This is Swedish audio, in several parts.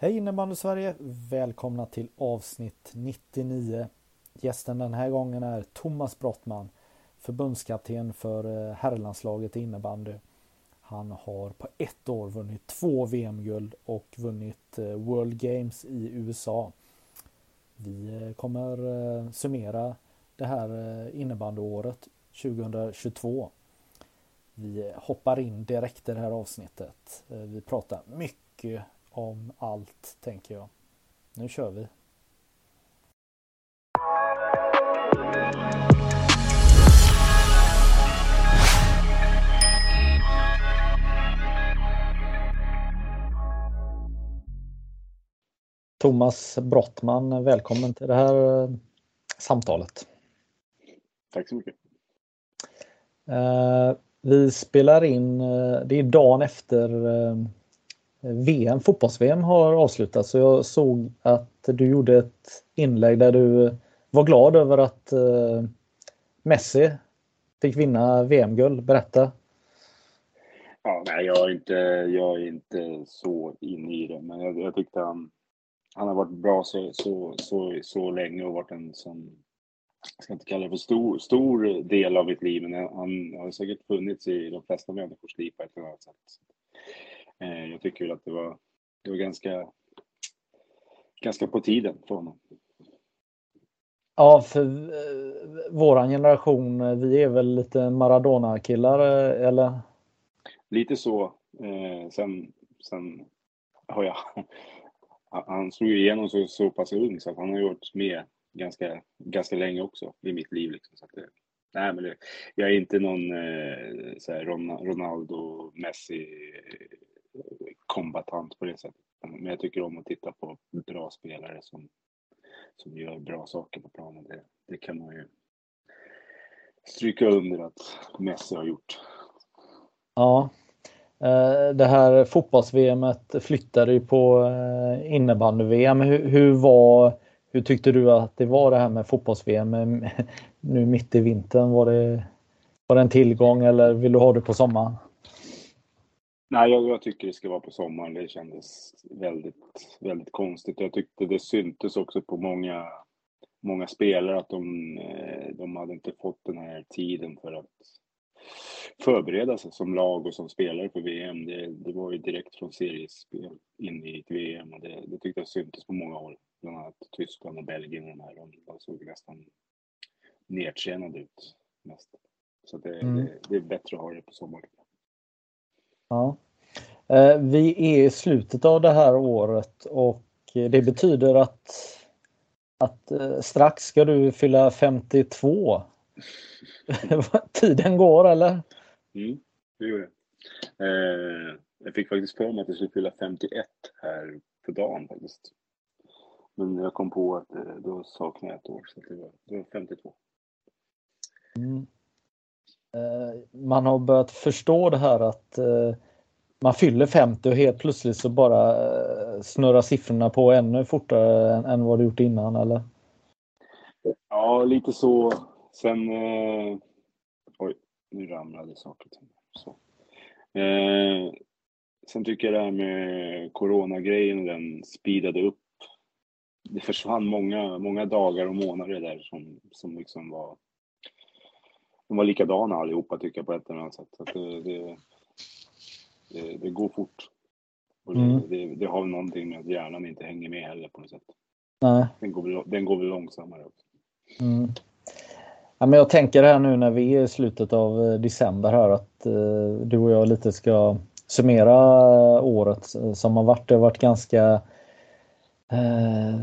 Hej innebandy Sverige! Välkomna till avsnitt 99. Gästen den här gången är Thomas Brottman, förbundskapten för eh, herrlandslaget i innebandy. Han har på ett år vunnit två VM-guld och vunnit eh, World Games i USA. Vi eh, kommer summera det här innebandyåret 2022. Vi hoppar in direkt i det här avsnittet. Vi pratar mycket om allt, tänker jag. Nu kör vi! Thomas Brottman, välkommen till det här eh, samtalet. Tack så mycket. Eh, vi spelar in, eh, det är dagen efter VM, fotbolls-VM har avslutats så jag såg att du gjorde ett inlägg där du var glad över att eh, Messi fick vinna VM-guld. Berätta. Ja, nej, jag är inte, jag är inte så inne i det, men jag, jag tyckte han, han har varit bra så, så, så, så länge och varit en sån, jag ska inte kalla det för stor, stor del av mitt liv, men han har säkert funnits i de flesta människors liv på ett eller annat sätt. Eh, jag tycker att det var, det var ganska, ganska på tiden för honom. Ja, för eh, våran generation, vi är väl lite Maradona-killar, eh, eller? Lite så. sen, sen har jag han slog igenom så, så pass ung så att han har gjort med ganska, ganska länge också i mitt liv. Liksom. Så att det, nej, men det, jag är inte någon eh, Ronaldo, Messi kombatant på det sättet. Men jag tycker om att titta på bra spelare som, som gör bra saker på planen. Det, det kan man ju stryka under att Messi har gjort. Ja, eh, det här fotbolls-VM flyttade ju på eh, innebandy-VM. Hur, hur, var, hur tyckte du att det var det här med fotbolls-VM nu mitt i vintern? Var det, var det en tillgång eller vill du ha det på sommaren? Nej, jag, jag, tycker det ska vara på sommaren. Det kändes väldigt, väldigt konstigt. Jag tyckte det syntes också på många, många spelare att de, eh, de hade inte fått den här tiden för att förbereda sig som lag och som spelare för VM. Det, det var ju direkt från seriespel in i ett VM och det, det tyckte jag syntes på många håll. Bland annat Tyskland och Belgien och de här. De såg nästan nedtränade ut mest. Så det, mm. det, det, är bättre att ha det på sommaren. Ja. Eh, vi är i slutet av det här året och det betyder att, att eh, strax ska du fylla 52. Tiden går eller? Mm, det gjorde det. Eh, jag fick faktiskt för mig att jag skulle fylla 51 här på dagen faktiskt. Men jag kom på att eh, då saknar jag ett år, så det var, det var 52. Mm. Eh, man har börjat förstå det här att eh, man fyller 50 och helt plötsligt så bara eh, snurrar siffrorna på ännu fortare än, än vad det gjort innan, eller? Ja, lite så. Sen... Eh, oj, nu ramlade saker till. Så. Eh, sen tycker jag det här med coronagrejen, den speedade upp. Det försvann många, många dagar och månader där som, som liksom var... De var likadana allihopa tycker jag på ett eller annat sätt. Så det, det, det, det, går fort. Och det, mm. det, det, har någonting med att hjärnan inte hänger med heller på något sätt. Nej. Den går, den går väl långsammare också. Mm. Ja, men jag tänker här nu när vi är i slutet av eh, december här att eh, du och jag lite ska summera eh, året som har varit. Det har varit ganska eh,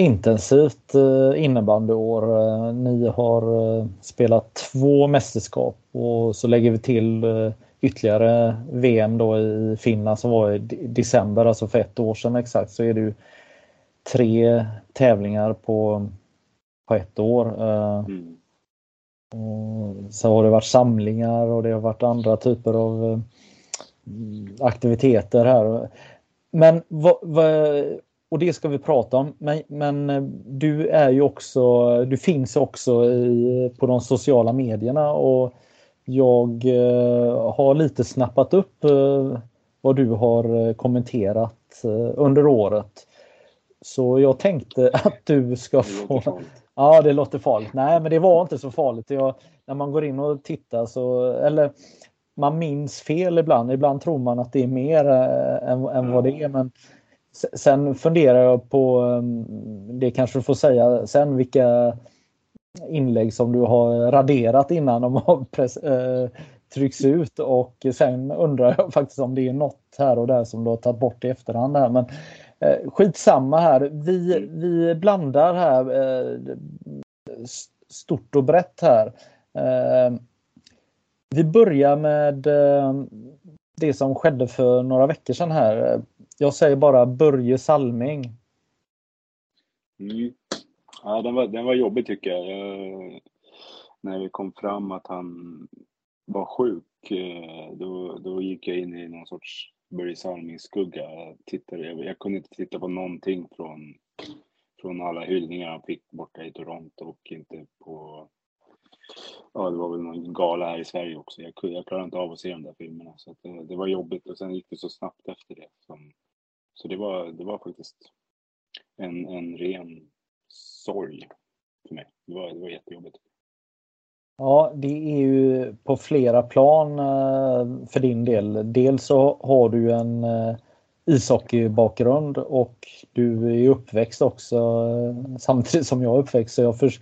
intensivt eh, innebandyår. Ni har eh, spelat två mästerskap och så lägger vi till eh, ytterligare VM då i Finland som var i december, alltså för ett år sedan exakt, så är det ju tre tävlingar på, på ett år. Eh, mm. Och så har det varit samlingar och det har varit andra typer av eh, aktiviteter här. Men vad, vad, och det ska vi prata om. Men, men eh, du är ju också, du finns också i, på de sociala medierna och jag eh, har lite snappat upp eh, vad du har kommenterat under året. Så jag tänkte att du ska få... Ja, det låter farligt. Nej, men det var inte så farligt. Jag, när man går in och tittar så, eller man minns fel ibland. Ibland tror man att det är mer än, än vad det är. Men Sen funderar jag på, um, det kanske du får säga sen, vilka inlägg som du har raderat innan de har press, eh, trycks ut och sen undrar jag faktiskt om det är något här och där som du har tagit bort i efterhand. Här. Men eh, skitsamma här, vi, vi blandar här eh, stort och brett här. Eh, vi börjar med eh, det som skedde för några veckor sedan här jag säger bara Börje Salming. Mm. Ja, den var, den var jobbig tycker jag. jag. När det kom fram att han var sjuk, eh, då, då gick jag in i någon sorts Börje Salming-skugga. Jag, tittade, jag, jag kunde inte titta på någonting från, från alla hyllningar han fick borta i Toronto och inte på Ja, det var väl någon gala här i Sverige också. Jag, jag klarade inte av att se de där filmerna. Så det, det, var jobbigt och sen gick det så snabbt efter det. Som, så det var, det var faktiskt en, en ren sorg för mig. Det var, det var jättejobbigt. Ja, det är ju på flera plan eh, för din del. Dels så har du en eh, ishockeybakgrund och du är uppväxt också eh, samtidigt som jag är uppväxt. Så jag, för,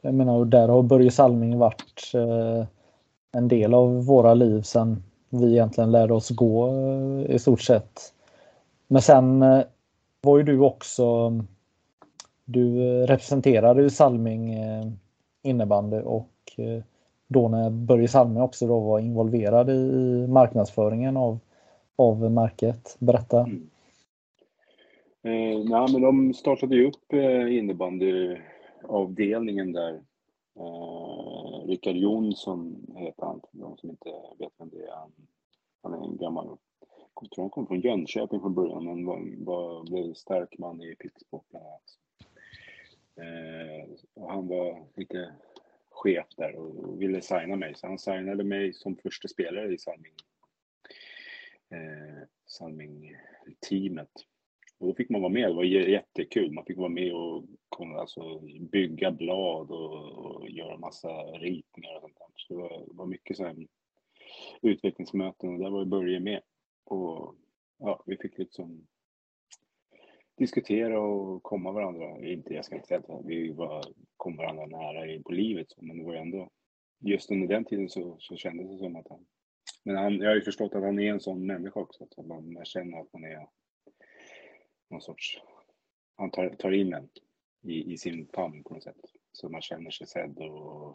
jag menar, där har Börje Salming varit en del av våra liv sedan vi egentligen lärde oss gå i stort sett. Men sen eh, var ju du också du eh, representerade ju Salming eh, innebandy och då när Börje Salming också då var involverad i marknadsföringen av, av märket. Berätta. Mm. Eh, nej, men de startade ju upp innebandyavdelningen där. Eh, Rickard Jonsson heter han, de som inte vet vem det är. Han, han är en gammal jag tror han kom från Jönköping från början, men var, var, blev stark man i Pittsburgh bland annat. Eh, och han var lite chef där och ville signa mig, så han signade mig som första spelare i Salming, eh, Salming-teamet. Och då fick man vara med, det var jättekul. Man fick vara med och alltså, bygga blad och, och göra massa ritningar och sånt där. Så det var, var mycket så här utvecklingsmöten och där var Börje med. Och ja, vi fick liksom diskutera och komma varandra. Inte, jag ska inte säga att vi var, kom varandra nära på livet, men det var ju ändå just under den tiden så, så kändes det som att han... Men han, jag har ju förstått att han är en sån människa också, att man känner att man är någon sorts... Han tar, tar in en i, i sin famn på något sätt. Så man känner sig sedd och,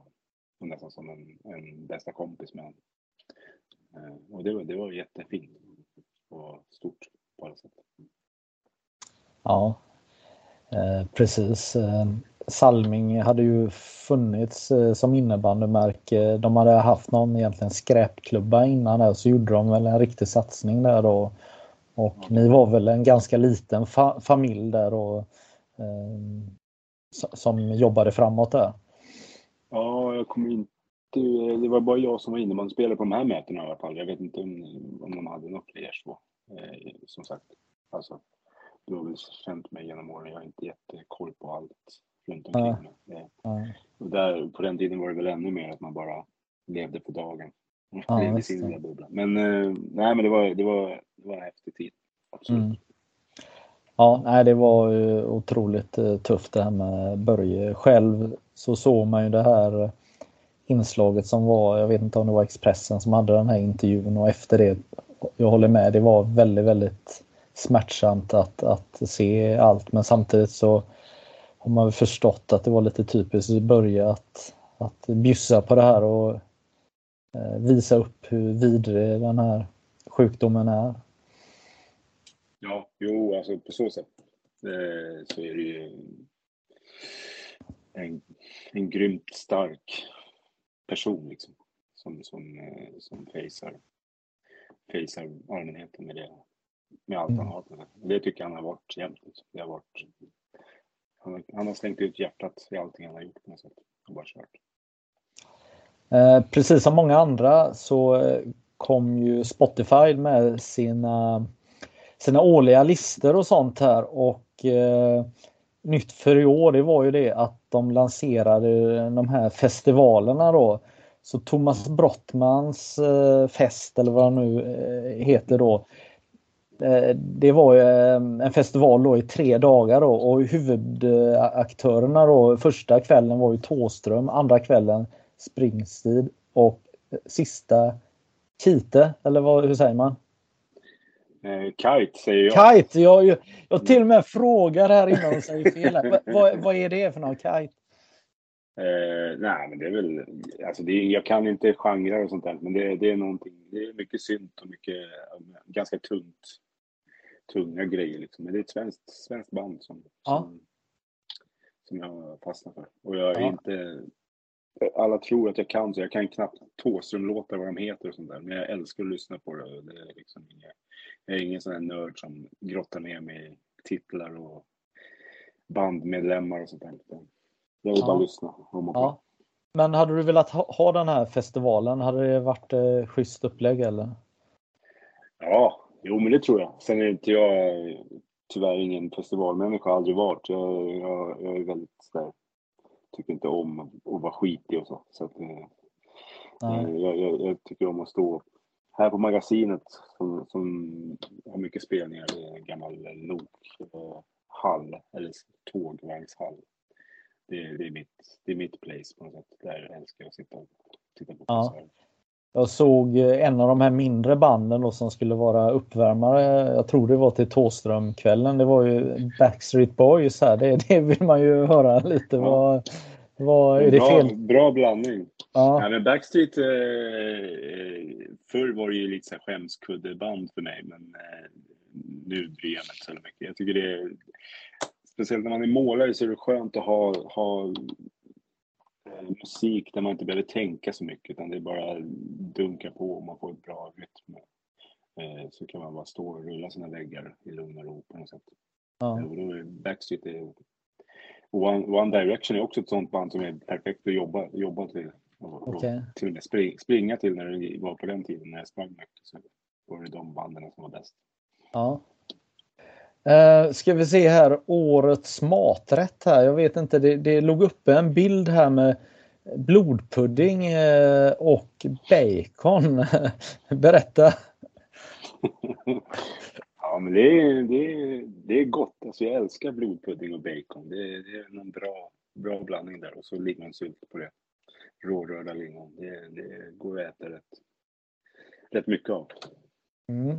och nästan som en, en bästa kompis med honom. Eh, och det var, det var jättefint och stort på alla sätt. Ja, eh, precis. Eh, Salming hade ju funnits eh, som innebandymärke. De hade haft någon egentligen skräpklubba innan där så gjorde de väl en riktig satsning där då. Och ja. ni var väl en ganska liten fa familj där och, eh, som jobbade framåt där? Ja, jag kommer inte det, det var bara jag som var innebandyspelare på de här mötena i alla fall. Jag vet inte om, om de hade något fler så. Eh, som sagt, alltså, du har väl känt mig genom åren. Jag har inte jättekoll på allt runt omkring mig. Eh, och där, på den tiden var det väl ännu mer att man bara levde på dagen. Ja, levde sin lilla bubbla. Men, eh, nej, men det, var, det, var, det var en häftig tid. Absolut. Mm. Ja, nej, det var otroligt eh, tufft det här med Börje. Själv så såg man ju det här inslaget som var, jag vet inte om det var Expressen som hade den här intervjun och efter det, jag håller med, det var väldigt, väldigt smärtsamt att, att se allt men samtidigt så har man förstått att det var lite typiskt i början att, att bjussa på det här och eh, visa upp hur vidrig den här sjukdomen är. Ja, jo, alltså på så sätt eh, så är det ju en, en grymt stark person liksom som, som, eh, som facear, facear allmänheten med det. Med allt han har. Det tycker jag han har varit jämt. Liksom. Det har varit, han, har, han har slängt ut hjärtat i allting han har gjort på något sätt. Och bara kört. Eh, precis som många andra så eh, kom ju Spotify med sina, sina årliga listor och sånt här och eh, nytt för i år det var ju det att de lanserade de här festivalerna då. Så Thomas Brottmans eh, fest eller vad han nu eh, heter då. Eh, det var ju en festival då i tre dagar då och huvudaktörerna då första kvällen var ju Tåström, andra kvällen Springsteen och sista Kite eller vad, hur säger man? Eh, kite säger jag. Kite! Jag, jag, till och med frågar här innan och säger fel. vad, vad, vad är det för någon kite? Eh, nej, men det är väl, alltså det, jag kan inte genrer och sånt där, men det, det är någonting, det är mycket synt och mycket, ganska tungt, tunga grejer liksom. Men det är ett svenskt, svenskt band som, ja. som, som jag fastnar för. Och jag är ja. inte, alla tror att jag kan, så jag kan knappt Thåström-låtar vad de heter och sånt där, men jag älskar att lyssna på det. det är liksom inga, jag är ingen sån här nörd som grottar ner mig i titlar och bandmedlemmar och sånt där. Jag vill ja. bara lyssna. Ja. Men hade du velat ha, ha den här festivalen? Hade det varit eh, schysst upplägg eller? Ja, jo men det tror jag. Sen är inte jag tyvärr ingen festivalmänniska, aldrig varit. Jag, jag, jag är väldigt där, tycker inte om att vara skitig och så. så att, eh, jag, jag, jag, tycker om att stå här på magasinet som, som har mycket spelningar i en gammal lokhall eller tågvagnshall det, det, är mitt, det är mitt place på något sätt. Där älskar jag att sitta och titta på ja. Jag såg eh, en av de här mindre banden då som skulle vara uppvärmare. Jag tror det var till Tåströmkvällen. Det var ju Backstreet Boys här. Det, det vill man ju höra lite. Ja. Vad, vad, är det bra, fel? Bra blandning. Ja. ja men Backstreet, eh, förr var det ju lite skämskuddeband för mig, men eh, nu bryr jag mig inte så mycket. Jag tycker det är, speciellt när man är målare så är det skönt att ha, ha eh, musik där man inte behöver tänka så mycket utan det är bara dunka på och man får ett bra rytm. Eh, så kan man bara stå och rulla sina väggar i lugn och ro på något sätt. Ja. Och då är Backstreet är, One, One Direction är också ett sånt band som är perfekt att jobba, jobba till. Och, okay. och till och med spring, springa till när det var på den tiden när jag sprang mycket. Så var det de banden som var bäst. Ja. Uh, ska vi se här, årets maträtt här. Jag vet inte, det, det låg uppe en bild här med blodpudding uh, och bacon. Berätta. ja, men det är, det, är, det är gott. Alltså, jag älskar blodpudding och bacon. Det, är, det är en bra, bra blandning där och så lingonsylt på det. Rårörda lingon. Det, det går att äta rätt, rätt mycket av. Mm.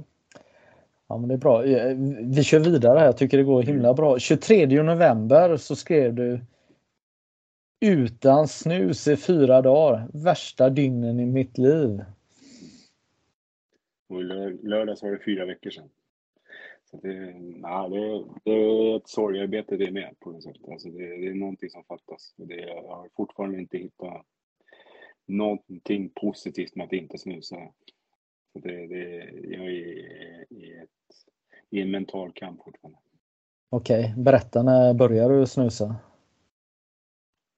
Ja men det är bra. Eh, vi kör vidare här. Jag tycker det går himla bra. 23 november så skrev du Utan snus i fyra dagar. Värsta dygnen i mitt liv. Och lördags var det fyra veckor sedan. Så det, na, det, det är ett sorgarbete det med på något sätt. Alltså det, det är någonting som fattas. Det, jag har fortfarande inte hittat någonting positivt med att inte snusa. Så det, det, jag är i, en mental kamp fortfarande. Okej, okay. berätta när började du snusa?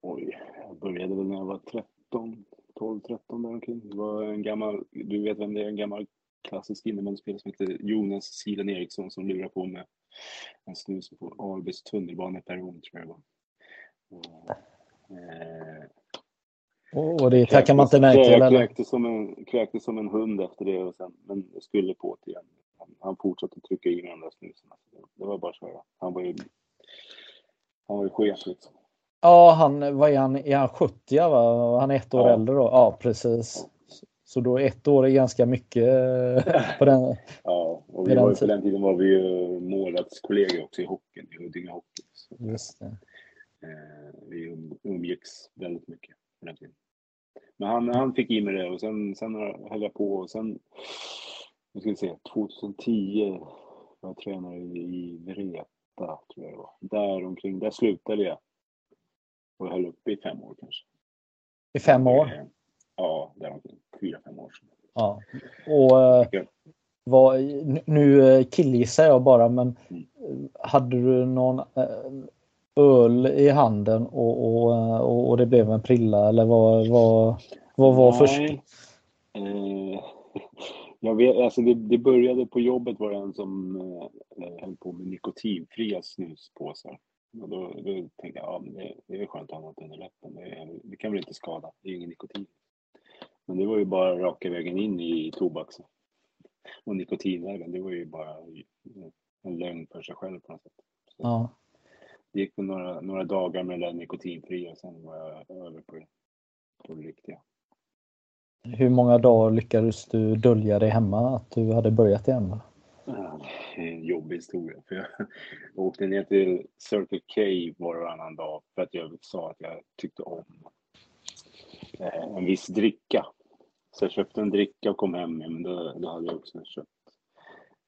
Oj, jag började väl när jag var 13, 12, 13 däromkring. Det var en gammal, du vet vem det är, en gammal klassisk innebandyspelare som heter Jonas Silen Eriksson som lurar på med en snus på Albys tunnelbaneperron tror jag det var. Och, eh, och det tackar man inte nej till? Jag kräktes som, en, kräktes som en hund efter det, och sen, men skulle på det igen. Han, han fortsatte trycka i den där snusen. Det var bara att köra. Han var ju, han var ju chef liksom. Ja, han, vad är han, är han 70 va? Han är ett år ja. äldre då? Ja, precis. Så då ett år är ganska mycket eh, på den Ja, och vi var, på den tiden var vi ju målvaktskollegor också i hockeyn, i Huddinge Hockey. Just det. Eh, vi um, umgicks väldigt mycket på den tiden. Men han, han fick i mig det och sen, sen höll jag på och sen, nu ska vi se, 2010 var jag tränare i Vreta, tror jag det var. Där omkring, där slutade jag. Och höll uppe i fem år kanske. I fem år? Ja, där omkring. Fyra, fem år sedan. Ja. Och eh, vad, nu eh, killgissar jag bara, men mm. hade du någon eh, öl i handen och, och, och det blev en prilla eller vad, vad, vad var först? Eh, jag vet, alltså det, det, började på jobbet var det en som eh, höll på med nikotinfria snuspåsar. Och då, då tänkte jag, ja, det, det är skönt att ha något under läppen. Det, det, kan väl inte skada, det är ju ingen nikotin. Men det var ju bara raka vägen in i tobaks och nikotinvägen. Det var ju bara en lögn för sig själv på något sätt. Så. Ja. Det gick några, några dagar med den nikotinfria och sen var jag över på det, på det riktiga. Hur många dagar lyckades du dölja dig hemma att du hade börjat igen? Ja, en jobbig historia. För jag åkte ner till Circle K var och varannan dag för att jag sa att jag tyckte om eh, en viss dricka. Så jag köpte en dricka och kom hem med, men då, då hade jag också köpt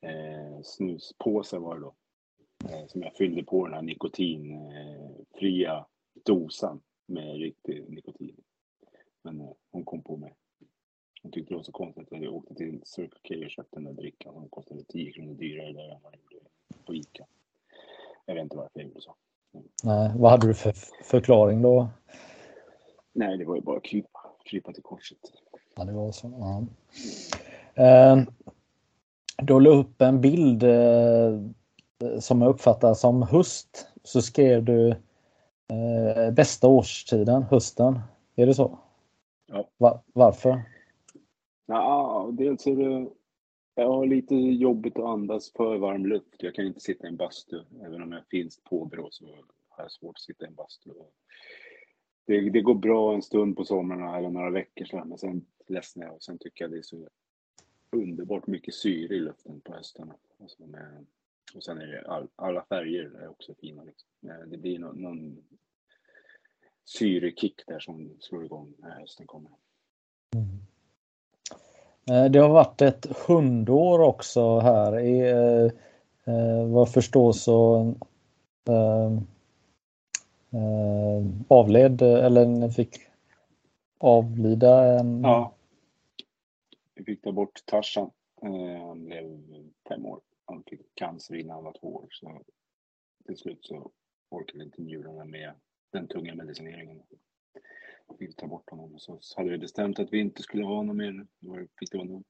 eh, snuspåsar var det då. Eh, som jag fyllde på den här nikotinfria dosan med riktig nikotin. Men eh, hon kom på mig. Hon tyckte det var så konstigt att jag åkte till Circle K och köpte den där drickan som kostade 10 kronor dyrare där än vad den gjorde på Ica. Jag vet inte varför jag gjorde så. Nej, vad hade du för förklaring då? Nej, det var ju bara att krypa, krypa till korset. Ja, det var så. Ja. Eh, du la upp en bild eh, som jag uppfattar som höst. Så skrev du eh, bästa årstiden, hösten. Är det så? Ja. Va varför? Ja, dels är det... Jag har lite jobbigt att andas för varm luft. Jag kan inte sitta i en bastu. Även om jag finns på Brå så har jag svårt att sitta i en bastu. Det, det går bra en stund på somrarna eller några veckor sedan. men sen ledsnar jag och sen tycker jag det är så underbart mycket syre i luften på hösten. Alltså med, och sen är det all, alla färger är också fina. Liksom. Det blir någon, någon syrekick där som slår igång när hösten kommer. Mm. Eh, det har varit ett hundår också här. I, eh, eh vad jag förstår så eh, eh, avled eller fick avlida en... Ja. Vi fick ta bort Tarzan. Eh, han blev fem år. Han fick cancer innan han var två år. Så till slut så orkade inte njurarna med den tunga medicineringen. Vi fick ta bort honom. Så hade vi bestämt att vi inte skulle ha honom mer. Då fick det vara nog.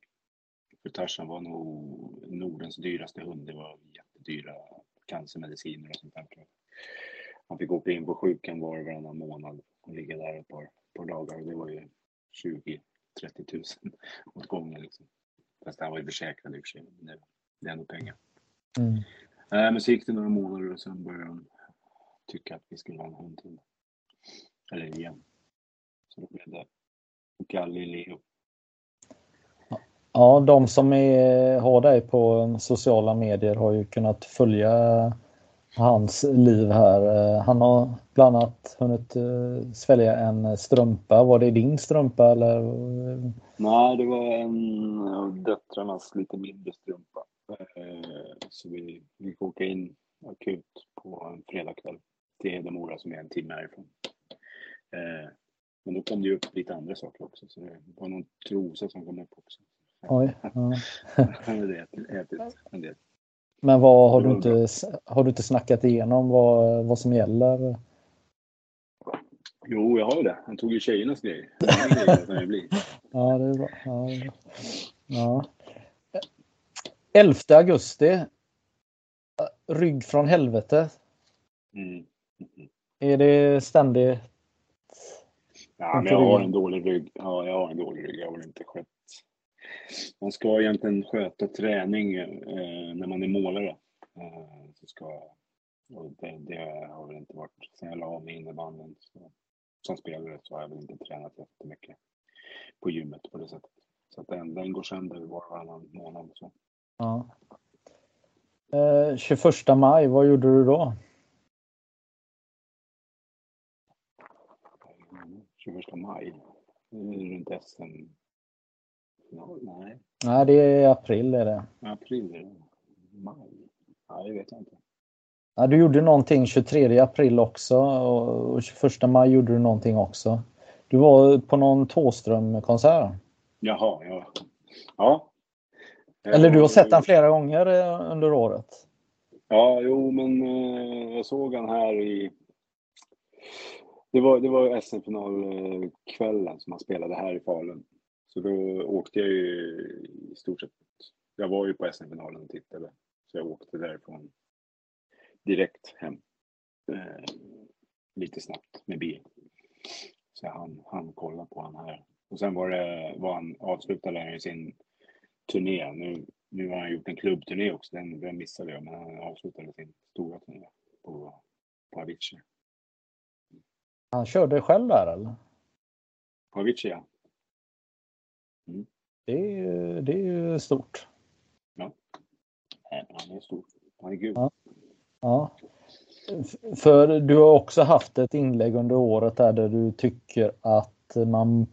För Tarzan var nog Nordens dyraste hund. Det var jättedyra cancermediciner och sånt där. Han fick åka in på sjukan var och varannan månad och ligga där ett par, par dagar. Det var ju 20 30 000 åt gången. Liksom. Fast han var ju försäkrad i och för sig. Men det, det är ändå pengar. Mm. Äh, men så gick det några månader och sen började de tycka att vi skulle ha en hund till. Eller igen. Så då blev det Galileo. Ja, de som är, har dig på sociala medier har ju kunnat följa hans liv här. Han har bland annat hunnit eh, svälja en strumpa. Var det din strumpa eller? Nej, det var en av döttrarnas lite mindre strumpa. Eh, så vi fick åka in akut på en fredagkväll till Hedemora som är en timme härifrån. Men då kom det ju upp lite andra saker också. Så det var någon trosa som kom upp också. Oj. Ja. det ätit en del. Men vad, har, du inte, har du inte snackat igenom vad, vad som gäller? Jo, jag har det. Han tog ju tjejernas grej. ja, det är bra. Ja, det är bra. Ja. 11 augusti. Rygg från helvete. Mm. Mm. Är det ständigt? Ja, men jag har en dålig rygg. Ja, jag har en dålig rygg. Jag har väl inte skött man ska egentligen sköta träning eh, när man är målare. Eh, så ska, och det, det, har väl inte varit, sen jag la av med innebandyn som spelare så har jag väl inte tränat jättemycket på gymmet på det sättet. Så att den, den går sönder var och varannan månad. Så. Ja. Eh, 21 maj, vad gjorde du då? 21 maj, runt SM? Ja, nej, Nej, det är april är det. april är det. Maj? Nej, det vet jag inte. Ja, du gjorde någonting 23 april också och 21 maj gjorde du någonting också. Du var på någon Thåström-konsert. Jaha, ja. Ja. Eller du har sett den flera gånger eh, under året. Ja, jo, men eh, jag såg han här i... Det var, det var SM-finalkvällen eh, som han spelade här i Falun. Så då åkte jag ju i stort sett... Jag var ju på SM-finalen och tittade. Så jag åkte därifrån direkt hem. Eh, lite snabbt med bil. Så han, han kollade på han här. Och sen var det, var han avslutade han ju sin turné. Nu, nu har han gjort en klubbturné också, den, den missade jag, men han avslutade sin stora turné på, på Avicii. Han körde själv där eller? Avicii, ja. Det är, ju- det är ju stort. Men Han är stor. Han är gud. Ja. Ja. För du har också haft ett inlägg under året där, där du tycker att man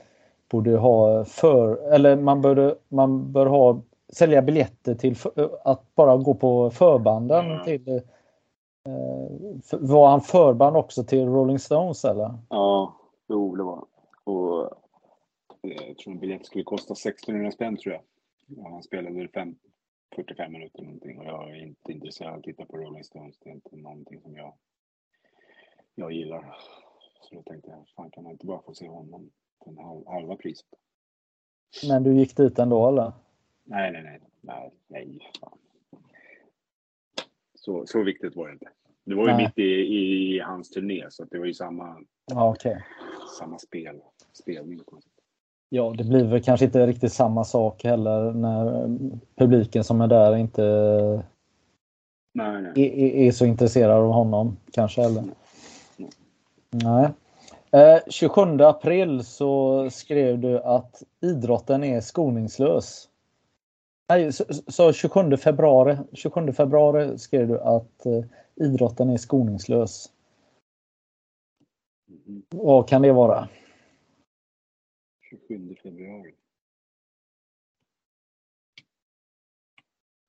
borde ha för, eller man bör, man bör ha, sälja biljetter till för, att bara gå på förbanden Ja. till var han förband också till Rolling Stones eller? Ja, jo, det var Och eh, jag tror en biljett skulle kosta 1600 spänn tror jag. Ja, han spelade fem, 45 minuter någonting och jag är inte intresserad av att titta på Rolling Stones. Det är inte någonting som jag, jag gillar. Så då tänkte jag, fan kan man inte bara få se honom för en halv, halva priset? Men du gick dit ändå eller? Nej, nej, nej. Nej, nej. Fan. Så, så viktigt var det inte. Det var ju Nej. mitt i, i hans turné så det var ju samma, Ja, okej. samma spel, spelning. Ja, det blir väl kanske inte riktigt samma sak heller när publiken som är där inte Nej, nej. är, är- så intresserad av honom kanske heller. Nej. Eh, 27 april så skrev du att idrotten är skoningslös. Nej, så, så 27 februari, 27 februari skrev du att eh, idrotten är skoningslös. Mhm. Vad kan det vara? 27 februari.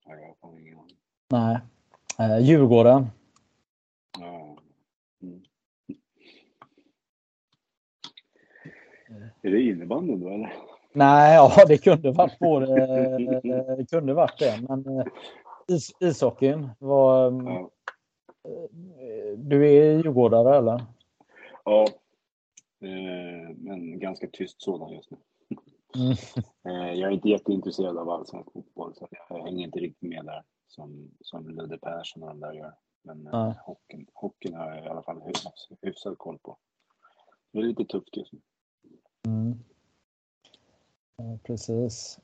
Ja, jag har fan ingen aning. Nej. Eh, Djurgården. Ja. Mm. Är det innebandyn då eller? Nej, ja det kunde varit både, eh, det kunde varit det. Men eh, is, ishockeyn var... eh, Ja. Du är djurgårdare eller? ja. Eh, men ganska tyst sådan just nu. Mm. Eh, jag är inte jätteintresserad av allsvensk fotboll så jag hänger inte riktigt med där som, som Ludde Persson och de där gör. Men eh, Nej. hockeyn, hockeyn har jag i alla fall hyfs, hyfsad koll på. Det är lite tufft just nu. Mm. Precis.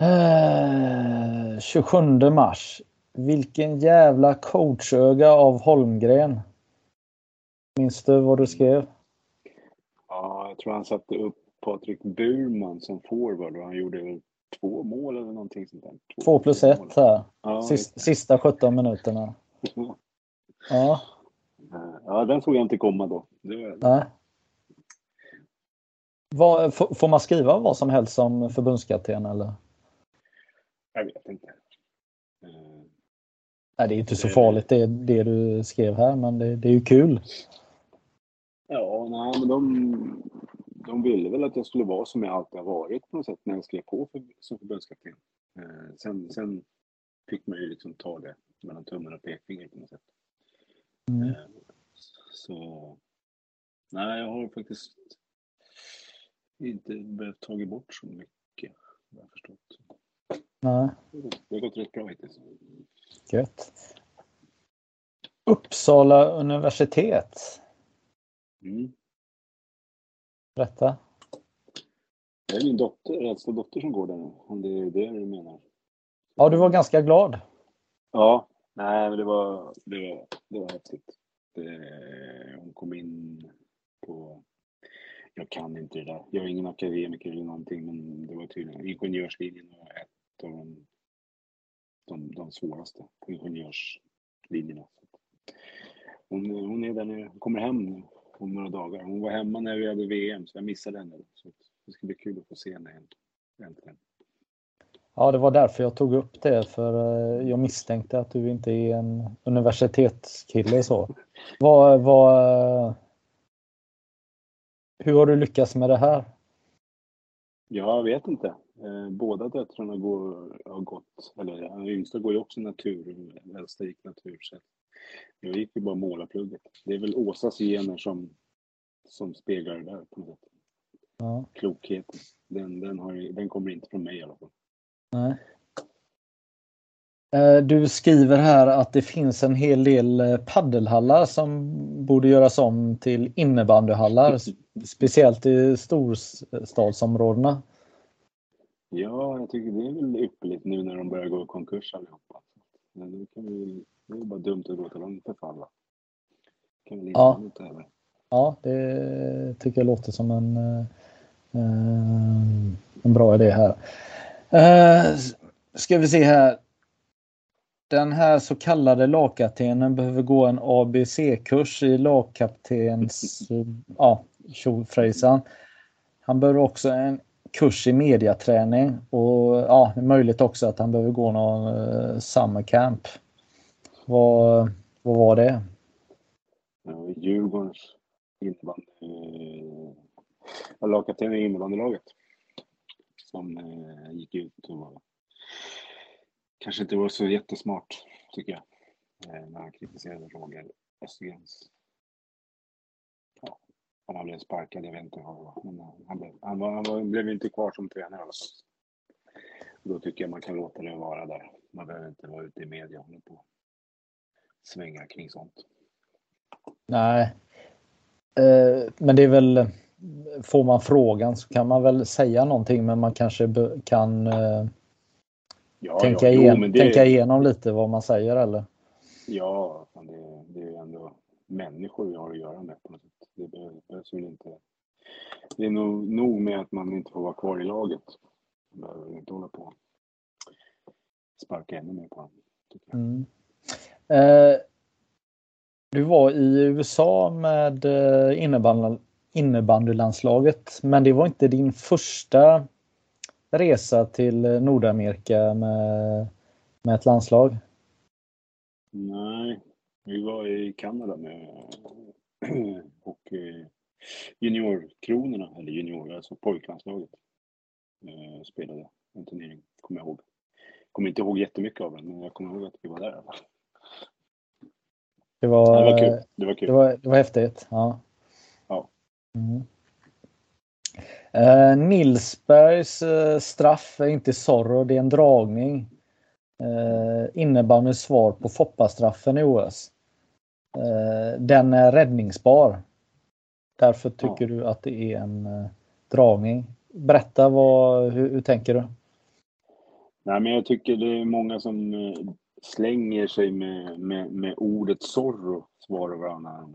Eh, 27 mars. Vilken jävla coachöga av Holmgren. Minns du vad du skrev? Ja, jag tror han satte upp Patrik Burman som forward och han gjorde två mål eller någonting sånt där. Två plus mål. ett här. Ja, Sista, sista 17 minuterna. Ja, ja, den såg jag inte komma då. Det var, nej. Vad, får, man skriva vad som helst som förbundskapten eller? jag vet inte. Eh, Nej, det är inte så farligt det, det du skrev här, men det, det är ju kul. Ja, nej, men de, de ville väl att jag skulle vara som jag alltid har varit på något sätt när jag skrev på för, som förbundskapten. Eh, sen, sen fick man ju liksom ta det mellan tummen och pekfingret på något sätt. Mm. Eh, så nej, jag har faktiskt inte behövt tagit bort så mycket. Jag har förstått. Nej, Det har gått rätt bra hittills. gött. Uppsala universitet. Mm. Berätta. Det är min dotter, äldsta dotter som går där nu, om det är det du menar. Ja, du var ganska glad. Ja, nej men det var, det var, det var häftigt. Det, hon kom in på, jag kan inte det där. Jag är ingen akademiker eller någonting men det var tydligen, ingenjörslinjen var ett av de, de, de svåraste på ingenjörslinjerna. Hon, hon är där nu, kommer hem nu om några dagar. Hon var hemma när vi hade VM så jag missade henne. Så det ska bli kul att få se henne äntligen. Ja, det var därför jag tog upp det, för eh, jag misstänkte att du inte är en universitetskille så. Vad, vad, hur har du lyckats med det här? Jag vet inte. Eh, båda döttrarna går, har gått, eller den yngsta går ju också natur, den äldsta gick natur. Så jag gick ju bara målarplugget. Det är väl Åsas gener som, som speglar det där på något sätt. Ja. Klokheten. Den, den, har, den kommer inte från mig i alla fall. Nej. Eh, du skriver här att det finns en hel del eh, paddelhallar som borde göras om till innebandyhallar, speciellt i storstadsområdena. Ja, jag tycker det är väl ypperligt nu när de börjar gå i konkurs allihopa. Men nu kan vi, det är bara dumt att låta dem förfalla. Kan vi ja. ja, det tycker jag låter som en, eh, en bra idé här. Ska vi se här. Den här så kallade lagkaptenen behöver gå en ABC-kurs i lagkaptens ja, tjofrejsan. Han behöver också en kurs i mediaträning och ja, det är möjligt också att han behöver gå någon uh, summer camp. Vad, vad var det? Djurgårdens innebandy... Lagkapten i innebandylaget som eh, gick ut och var, kanske inte var så jättesmart, tycker jag, eh, när han kritiserade Roger Östergrens ja, om han blev sparkad, jag vet inte vad Men eh, han, blev, han, var, han var, blev inte kvar som tränare i alla fall. Då tycker jag man kan låta det vara där. Man behöver inte vara ute i media och på svänga kring sånt. Nej. Eh, men det är väl får man frågan så kan man väl säga någonting men man kanske kan eh, ja, tänka, ja, igen, det... tänka igenom lite vad man säger eller? Ja, det, det är ändå människor vi har att göra med på något sätt. Det behövs väl inte. Det är nog, nog med att man inte får vara kvar i laget. Man behöver inte hålla på sparka ännu mer på honom. Mm. Eh, du var i USA med eh, innebandy, innebandylandslaget. Men det var inte din första resa till Nordamerika med, med ett landslag? Nej, vi var i Kanada med och eh, juniorkronorna, eller junior, alltså pojklandslaget. Eh, spelade en turnering, kommer jag ihåg. Kommer inte ihåg jättemycket av den, men jag kommer ihåg att vi var där. Det var, det var kul. Det var, kul. Det var, det var häftigt. Ja. Mm. Eh, Nilsbergs eh, straff är inte Zorro, det är en dragning. Eh, innebandyns svar på Foppa-straffen i OS. Eh, den är räddningsbar. Därför tycker ja. du att det är en eh, dragning. Berätta, vad, hur, hur, tänker du? Nej, men jag tycker det är många som eh, slänger sig med, med, med ordet Zorro, svarar varandra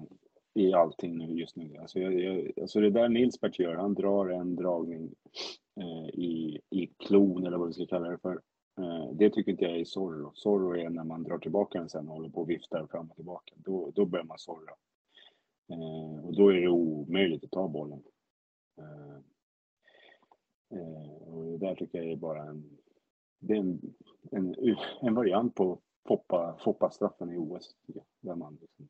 i allting nu just nu. Alltså, jag, jag, alltså det där Nilsbert gör, han drar en dragning eh, i, i klon eller vad vi ska kalla det för. Eh, det tycker inte jag är Zorro. Zorro är när man drar tillbaka den sen och håller på och viftar fram och tillbaka. Då, då börjar man zorra. Eh, och då är det omöjligt att ta bollen. Eh, eh och det där tycker jag är bara en, det är en, en, en variant på Foppa, Foppa-straffen i OS. Där man liksom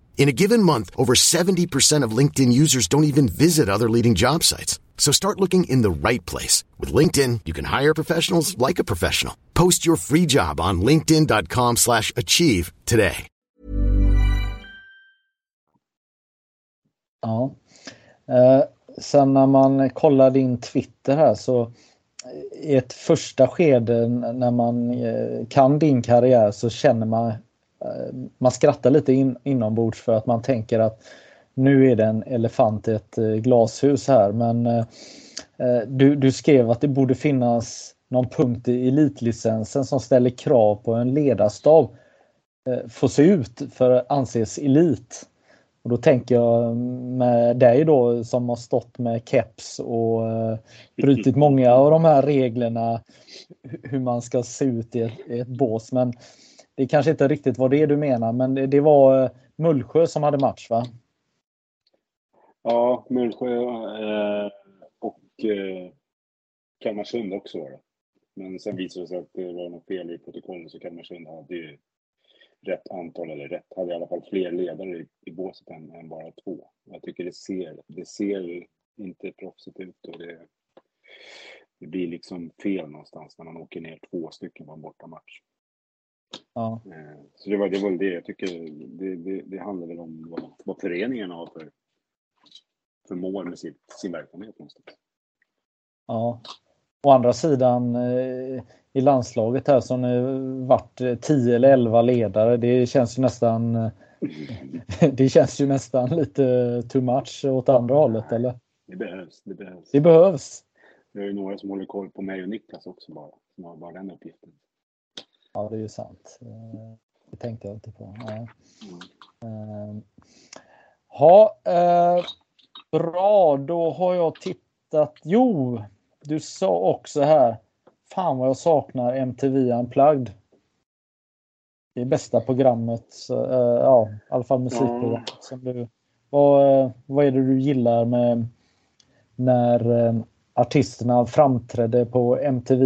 In a given month, over 70% of LinkedIn users don't even visit other leading job sites. So start looking in the right place. With LinkedIn, you can hire professionals like a professional. Post your free job on linkedin.com slash achieve today. Ja. Eh, sen när man kollar din Twitter här så i ett första skede när man eh, kan din karriär så känner man Eh, man skrattar lite in, inombords för att man tänker att nu är det en elefant i ett eh, glashus här men eh, du, du skrev att det borde finnas någon punkt i elitlicensen som ställer krav på en ledarstab får se ut för att anses elit. Och då tänker jag med dig då som har stått med keps och eh, brutit många av de här reglerna hur man ska se ut i ett, i ett bås. Men det kanske inte riktigt var det du menar, men det, det var eh, Mullsjö som hade match va? Ja, Mullsjö eh, och eh, Kalmarsund också var det. Men sen visade det sig att det var något fel i protokollet så Kalmarsund hade ju rätt antal, eller rätt, hade i alla fall fler ledare i, i båset än, än, bara två. Jag tycker det ser, det ser inte proffsigt ut och det, det blir liksom fel någonstans när man åker ner två stycken på en bortamatch. Ja. Eh, så det var, det var väl det jag tycker, det, det, det handlar väl om vad, vad föreningen har för, för mål med sitt, sin verksamhet någonstans. Ja. Å andra sidan eh, i landslaget här som varit 10 eller 11 ledare. Det känns ju nästan det känns ju nästan lite too much åt andra hållet eller? Det behövs. Det behövs. Det behövs. Det är ju några som håller koll på mig och Niklas också bara. Som har bara den uppgiften. Ja, det är ju sant. Det tänkte jag inte på. Nej. Mm. Ha, eh, bra, då har jag tittat. Jo, du sa också här Fan vad jag saknar MTV Unplugged. Det är bästa programmet, uh, ja, i alla fall musikprogrammet. Ja. Som du, vad, uh, vad är det du gillar med när artisterna framträdde på MTV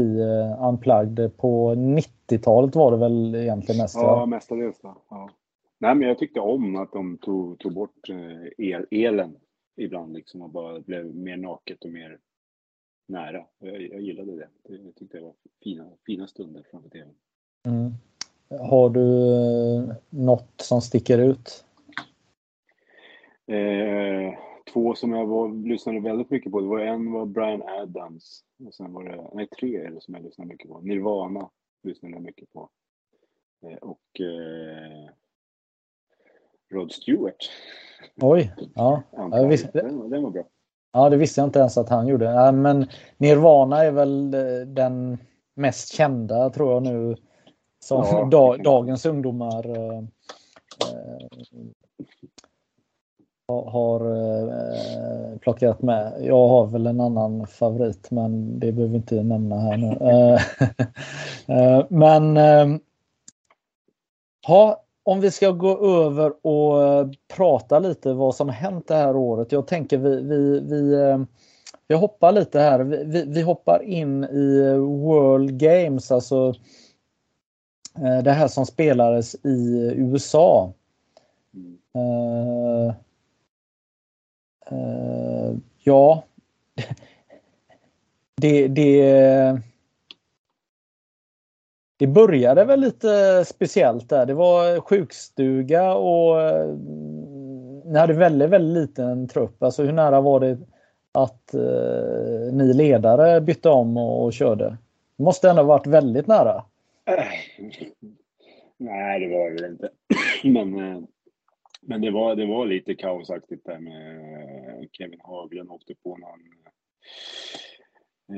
Unplugged på 90-talet var det väl egentligen mest? Ja, mestadels. Ja. Nej, men jag tyckte om att de tog, tog bort el, elen ibland liksom och bara blev mer naket och mer nära. Jag, jag gillade det. Jag tyckte det var fina, fina stunder framför tvn. Mm. Har du eh, något som sticker ut? Eh, två som jag var, lyssnade väldigt mycket på. Det var en var Brian Adams. Och sen var det, nej tre är det som jag lyssnade mycket på. Nirvana lyssnade jag mycket på. Eh, och eh, Rod Stewart. Oj, ja. ja visst, den, den var bra. Ja, det visste jag inte ens att han gjorde. Men Nirvana är väl eh, den mest kända tror jag nu som ja, da, dagens ungdomar eh, eh, har eh, plockat med. Jag har väl en annan favorit men det behöver vi inte nämna här nu. Eh, men ha, om vi ska gå över och eh, prata lite vad som hänt det här året. Jag tänker vi, vi, vi, eh, vi hoppar lite här. Vi, vi hoppar in i World Games, alltså eh, det här som spelades i USA. Uh, uh, ja, det, det det började väl lite speciellt där. Det var sjukstuga och eh, ni hade väldigt, väldigt liten trupp. Alltså hur nära var det att eh, ni ledare bytte om och, och körde? Det måste ändå varit väldigt nära. Eh, nej, det var det väl inte. Men, men det, var, det var lite kaosaktigt där med Kevin Haglund åkte på någon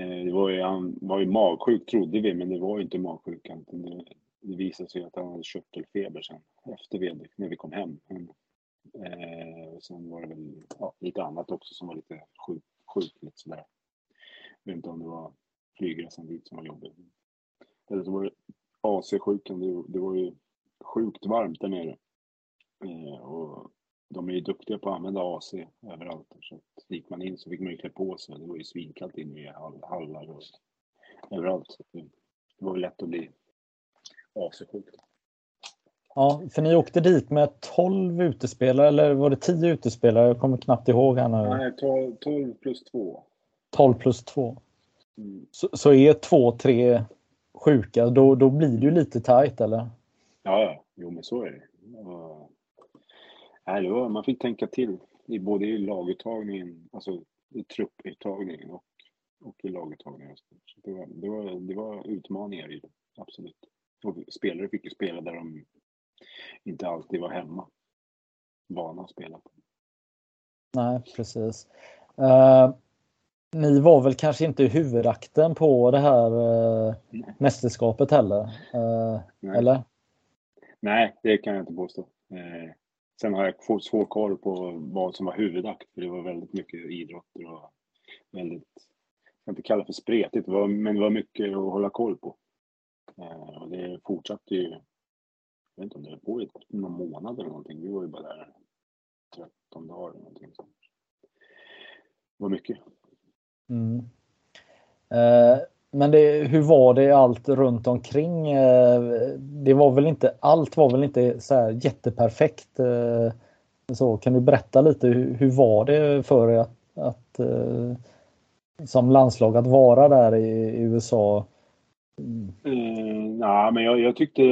eh, det var ju, han var ju magsjuk trodde vi, men det var ju inte magsjukan. Det, det visade sig att han hade körtelfeber sen efter VD, när vi kom hem. Eh, sen var det väl ja, lite annat också som var lite sjukt, sjuk, lite sådär. Jag vet inte om det var flygresan dit som var jobbig. Eller så var det AC-sjukan, det, det var ju sjukt varmt där nere. Eh, och de är ju duktiga på att använda AC överallt. Så gick man in så fick man ju klä på sig. Det var ju svinkallt inne i hallar och överallt. Så det, var väl lätt att bli AC-sjuk. Ja, för ni åkte dit med 12 utespelare eller var det 10 utespelare? Jag kommer knappt ihåg här nu. Nej, 12, 12 plus 2. 12 plus 2. Mm. Så, så är två, tre sjuka, då, då blir det ju lite tajt eller? Ja, ja. Jo men så är det. Nej, det var, man fick tänka till i både i laguttagningen, alltså i trupputtagningen och, och i laguttagningen. Så det, var, det, var, det var utmaningar i det, absolut. Och spelare fick ju spela där de inte alltid var hemma. Vana att spela. Nej, precis. Uh, ni var väl kanske inte huvudakten på det här uh, mästerskapet heller? Uh, Nej. eller? Nej, det kan jag inte påstå. Sen har jag svår koll på vad som var huvudakt, för det var väldigt mycket idrotter och väldigt, jag kan inte kalla det för spretigt, men det var mycket att hålla koll på. Eh, och det fortsatte ju, jag vet inte om det var på i någon månad eller någonting, vi var ju bara där 13 dagar eller någonting. Det var mycket. Mm. Eh, men det, hur var det allt runt omkring? Eh, det var väl inte, allt var väl inte så här jätteperfekt. Eh, så, kan du berätta lite, hur, hur var det för er att, att som landslag att vara där i, i USA? Eh, nej, men jag, jag tyckte,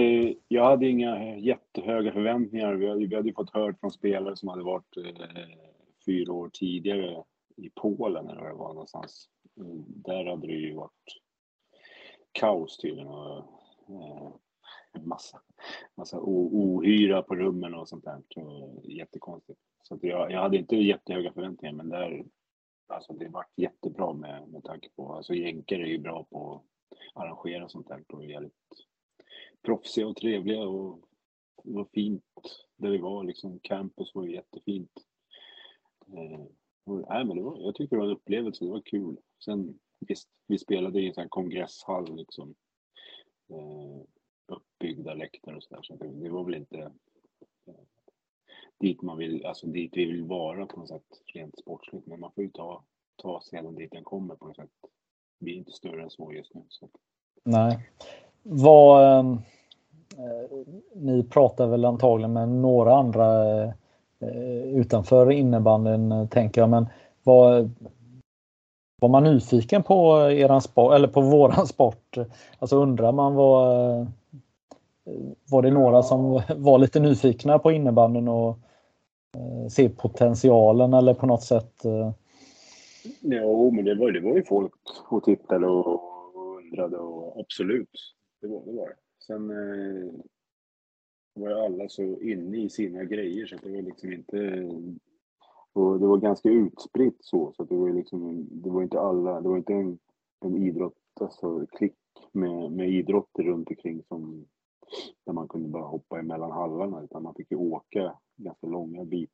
jag hade inga jättehöga förväntningar. Vi hade, vi hade ju fått hört från spelare som hade varit eh, fyra år tidigare i Polen eller vad det var någonstans. Mm, Där hade det ju varit kaos tydligen och eh, massa, massa ohyra på rummen och sånt där. Och jättekonstigt. Så att jag, jag hade inte jättehöga förväntningar men där, alltså det vart jättebra med, med tanke på, alltså jänkare är ju bra på att arrangera sånt där och är jävligt proffsiga och trevliga och det var fint där vi var liksom. Campus var ju jättefint. Eh, och, nej, men det var, jag tyckte det var en upplevelse, det var kul. Sen visst, vi spelade i en sån här kongresshall liksom. Eh, uppbyggda läktare och sådär. Så det, det var väl inte eh, dit man vill, alltså dit vi vill vara på något sätt rent sportsligt. Men man får ju ta, ta sedan dit den kommer på något sätt. Vi är inte större än så just nu. Så. Nej. Vad, ehm, eh, ni pratar väl antagligen med några andra eh, eh utanför innebandyn eh, tänker jag. Men vad, var man nyfiken på eran sport eller på våran sport? Alltså undrar man vad eh, var det några som var lite nyfikna på innebandyn och eh, se potentialen eller på något sätt? Eh? Jo, men det var, det var ju folk och tittade och, undrade och absolut, det var det. Var. Sen eh, var ju alla så inne i sina grejer så att det var liksom inte... Och det var ganska utspritt så, så att det var ju liksom, det var inte alla, det var inte en, en idrott, alltså klick med, med idrotter runt omkring som där man kunde bara hoppa emellan hallarna utan man fick ju åka ganska långa bit,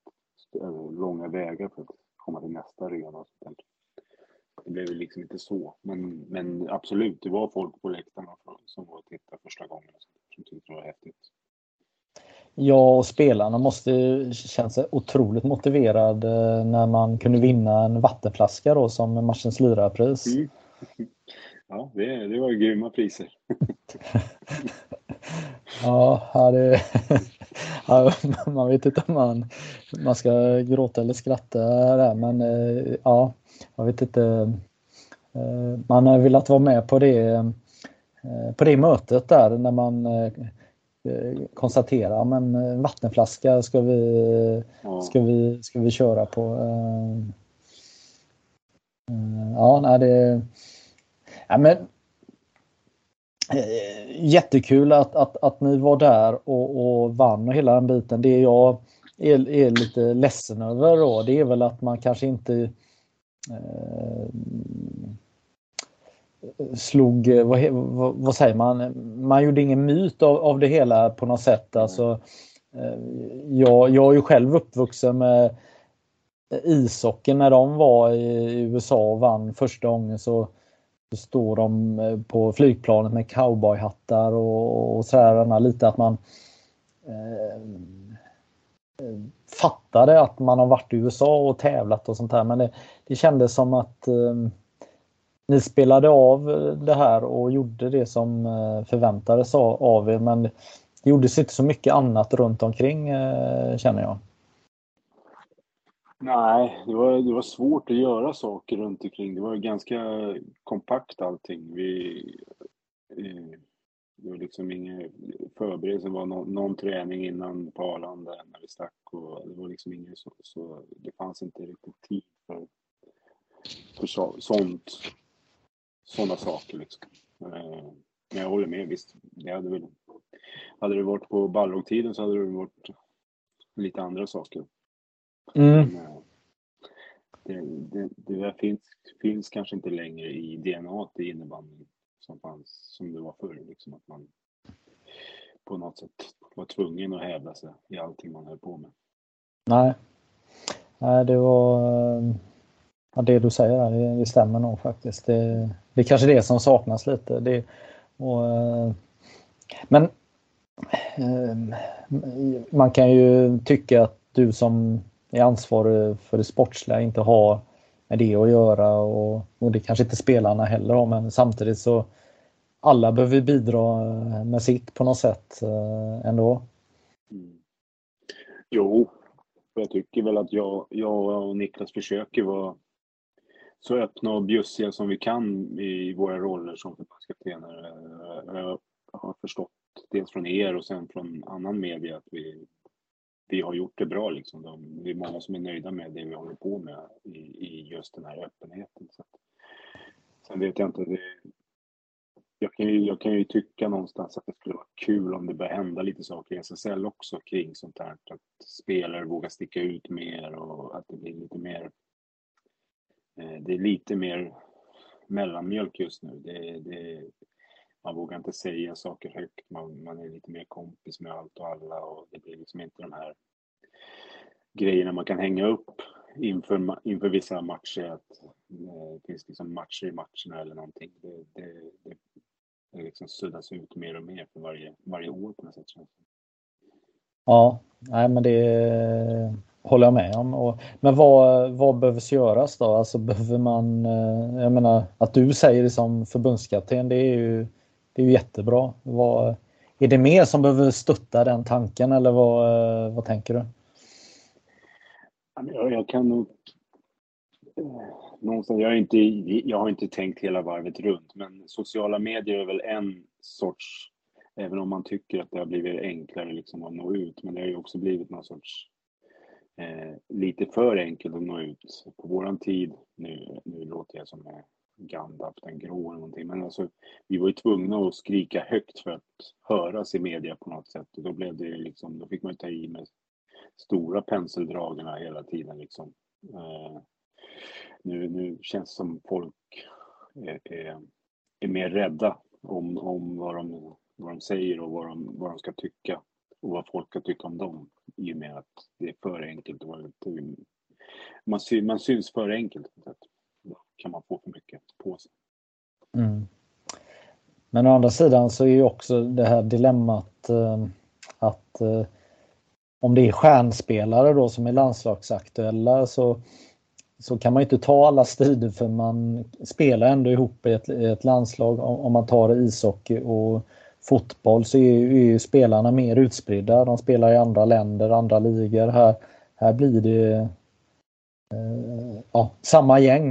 långa vägar för att komma till nästa arena och sånt. Det blev ju liksom inte så. Men, men absolut, det var folk på läktaren som var och tittade första gången och sånt, som tyckte det var häftigt. Jag och spelarna måste känna sig otroligt motiverad eh, när man kunde vinna en vattenflaska då som matchens lirarpris. Mm. Ja, det, det var ju grymma priser. Ja, det, ja, man vet inte om man, man ska gråta eller skratta där, men eh, ja, jag vet inte. Eh, Man har velat vara med på det, på det mötet där när man eh, konstaterar men eh, vattenflaska ska vi, Ja. ska vi, ska vi köra på. eh. Ja, nej, det, ja, men, jättekul att, att, att ni var där och, och vann och hela den biten. Det jag är, är lite ledsen över då, det är väl att man kanske inte eh, slog, eh, vad, vad, vad säger man, man gjorde ingen myt av, av det hela på något sätt. Alltså, eh, jag, jag är ju själv uppvuxen med ishockeyn när de var i USA och vann första gången så, så står de eh, på flygplanet med cowboyhattar och, och sådär. Lite att man eh, fattade att man har varit i USA och tävlat och sånt här. Men det, det kändes som att eh, ni spelade av det här och gjorde det som eh, förväntades av, er. Men det gjordes inte så mycket annat runt omkring eh, känner jag. Nej, det var, det var svårt att göra saker runt omkring. Det var ganska kompakt allting. Vi, eh, det var liksom ingen förberedelse, det var någon, någon träning innan på Arlanda när vi stack och det var liksom inget så, så det fanns inte riktigt tid för, för så, sånt, sådana saker liksom. Eh, men jag håller med, visst, det hade väl, hade det varit på Balrog-tiden så hade det varit lite andra saker. Mm. Men, eh, det, det, det där finns, finns kanske inte längre i DNA i innebandyn som fanns, som det var förr. Liksom, att man på något sätt var tvungen att hävda sig i allting man höll på med. Nej, Nej det var ja, det du säger där, det, det stämmer nog faktiskt. Det, det är kanske det som saknas lite. Det, och, eh, men eh, man kan ju tycka att du som är ansvarig för det sportsliga inte har med det att göra och, och det kanske inte spelarna heller har men samtidigt så alla behöver bidra med sitt på något sätt eh, ändå. Mm. Jo, jag tycker väl att jag, jag och Niklas försöker vara så öppna och bjussiga som vi kan i våra roller som förbundskaptener. Eh, jag har förstått dels från er och sen från annan media att vi vi har gjort det bra. Liksom. De, det är många som är nöjda med det vi håller på med i, i just den här öppenheten. Så att, sen vet jag inte. Det, jag, kan ju, jag kan ju tycka någonstans att det skulle vara kul om det börjar hända lite saker i SSL också kring sånt här. Att spelare vågar sticka ut mer och att det blir lite mer. Eh, det är lite mer mellanmjölk just nu. Det, det, man vågar inte säga saker högt. Man, man är lite mer kompis med allt och alla och det blir liksom inte de här grejerna man kan hänga upp inför, inför vissa matcher. Att eh, det finns liksom matcher i matcherna eller någonting. Det, det, det, det liksom suddas ut mer och mer för varje, varje år på något sätt. Ja, nej men det håller jag med om. Och, men vad, vad behövs göras då? Alltså behöver man, eh, jag menar att du säger det som förbundskapten, det är ju det är ju jättebra. Vad, är det mer som behöver stötta den tanken eller vad, eh, vad tänker du? Jag, jag kan nog... Eh, någonstans, jag, har inte, jag har inte tänkt hela varvet runt, men sociala medier är väl en sorts... Även om man tycker att det har blivit enklare liksom att nå ut, men det har ju också blivit någon sorts... Eh, lite för enkelt att nå ut. På våran tid, nu, nu låter jag som Gandalf den grå eller någonting. Men alltså, vi var ju tvungna att skrika högt för att höras i media på något sätt. Och då blev det liksom, då fick man ju ta i med stora penseldragarna hela tiden liksom. Eh, nu, nu känns det som folk är, är, är, mer rädda om, om vad, de, vad de säger och vad de, vad de ska tycka och vad folk ska tycka om dem i och med att det är för enkelt. Man, sy, man syns för enkelt. På kan man få för mycket på sig. Mm. Men å andra sidan så är ju också det här dilemmat eh, att eh, om det är stjärnspelare då som är landslagsaktuella så, så kan man inte ta alla strider för man spelar ändå ihop i ett, i ett landslag. Om, om, man tar ishockey och fotboll så är ju, är ju spelarna mer utspridda. De spelar i andra länder, andra ligor. Här, här blir det Eh, ja, samma gäng.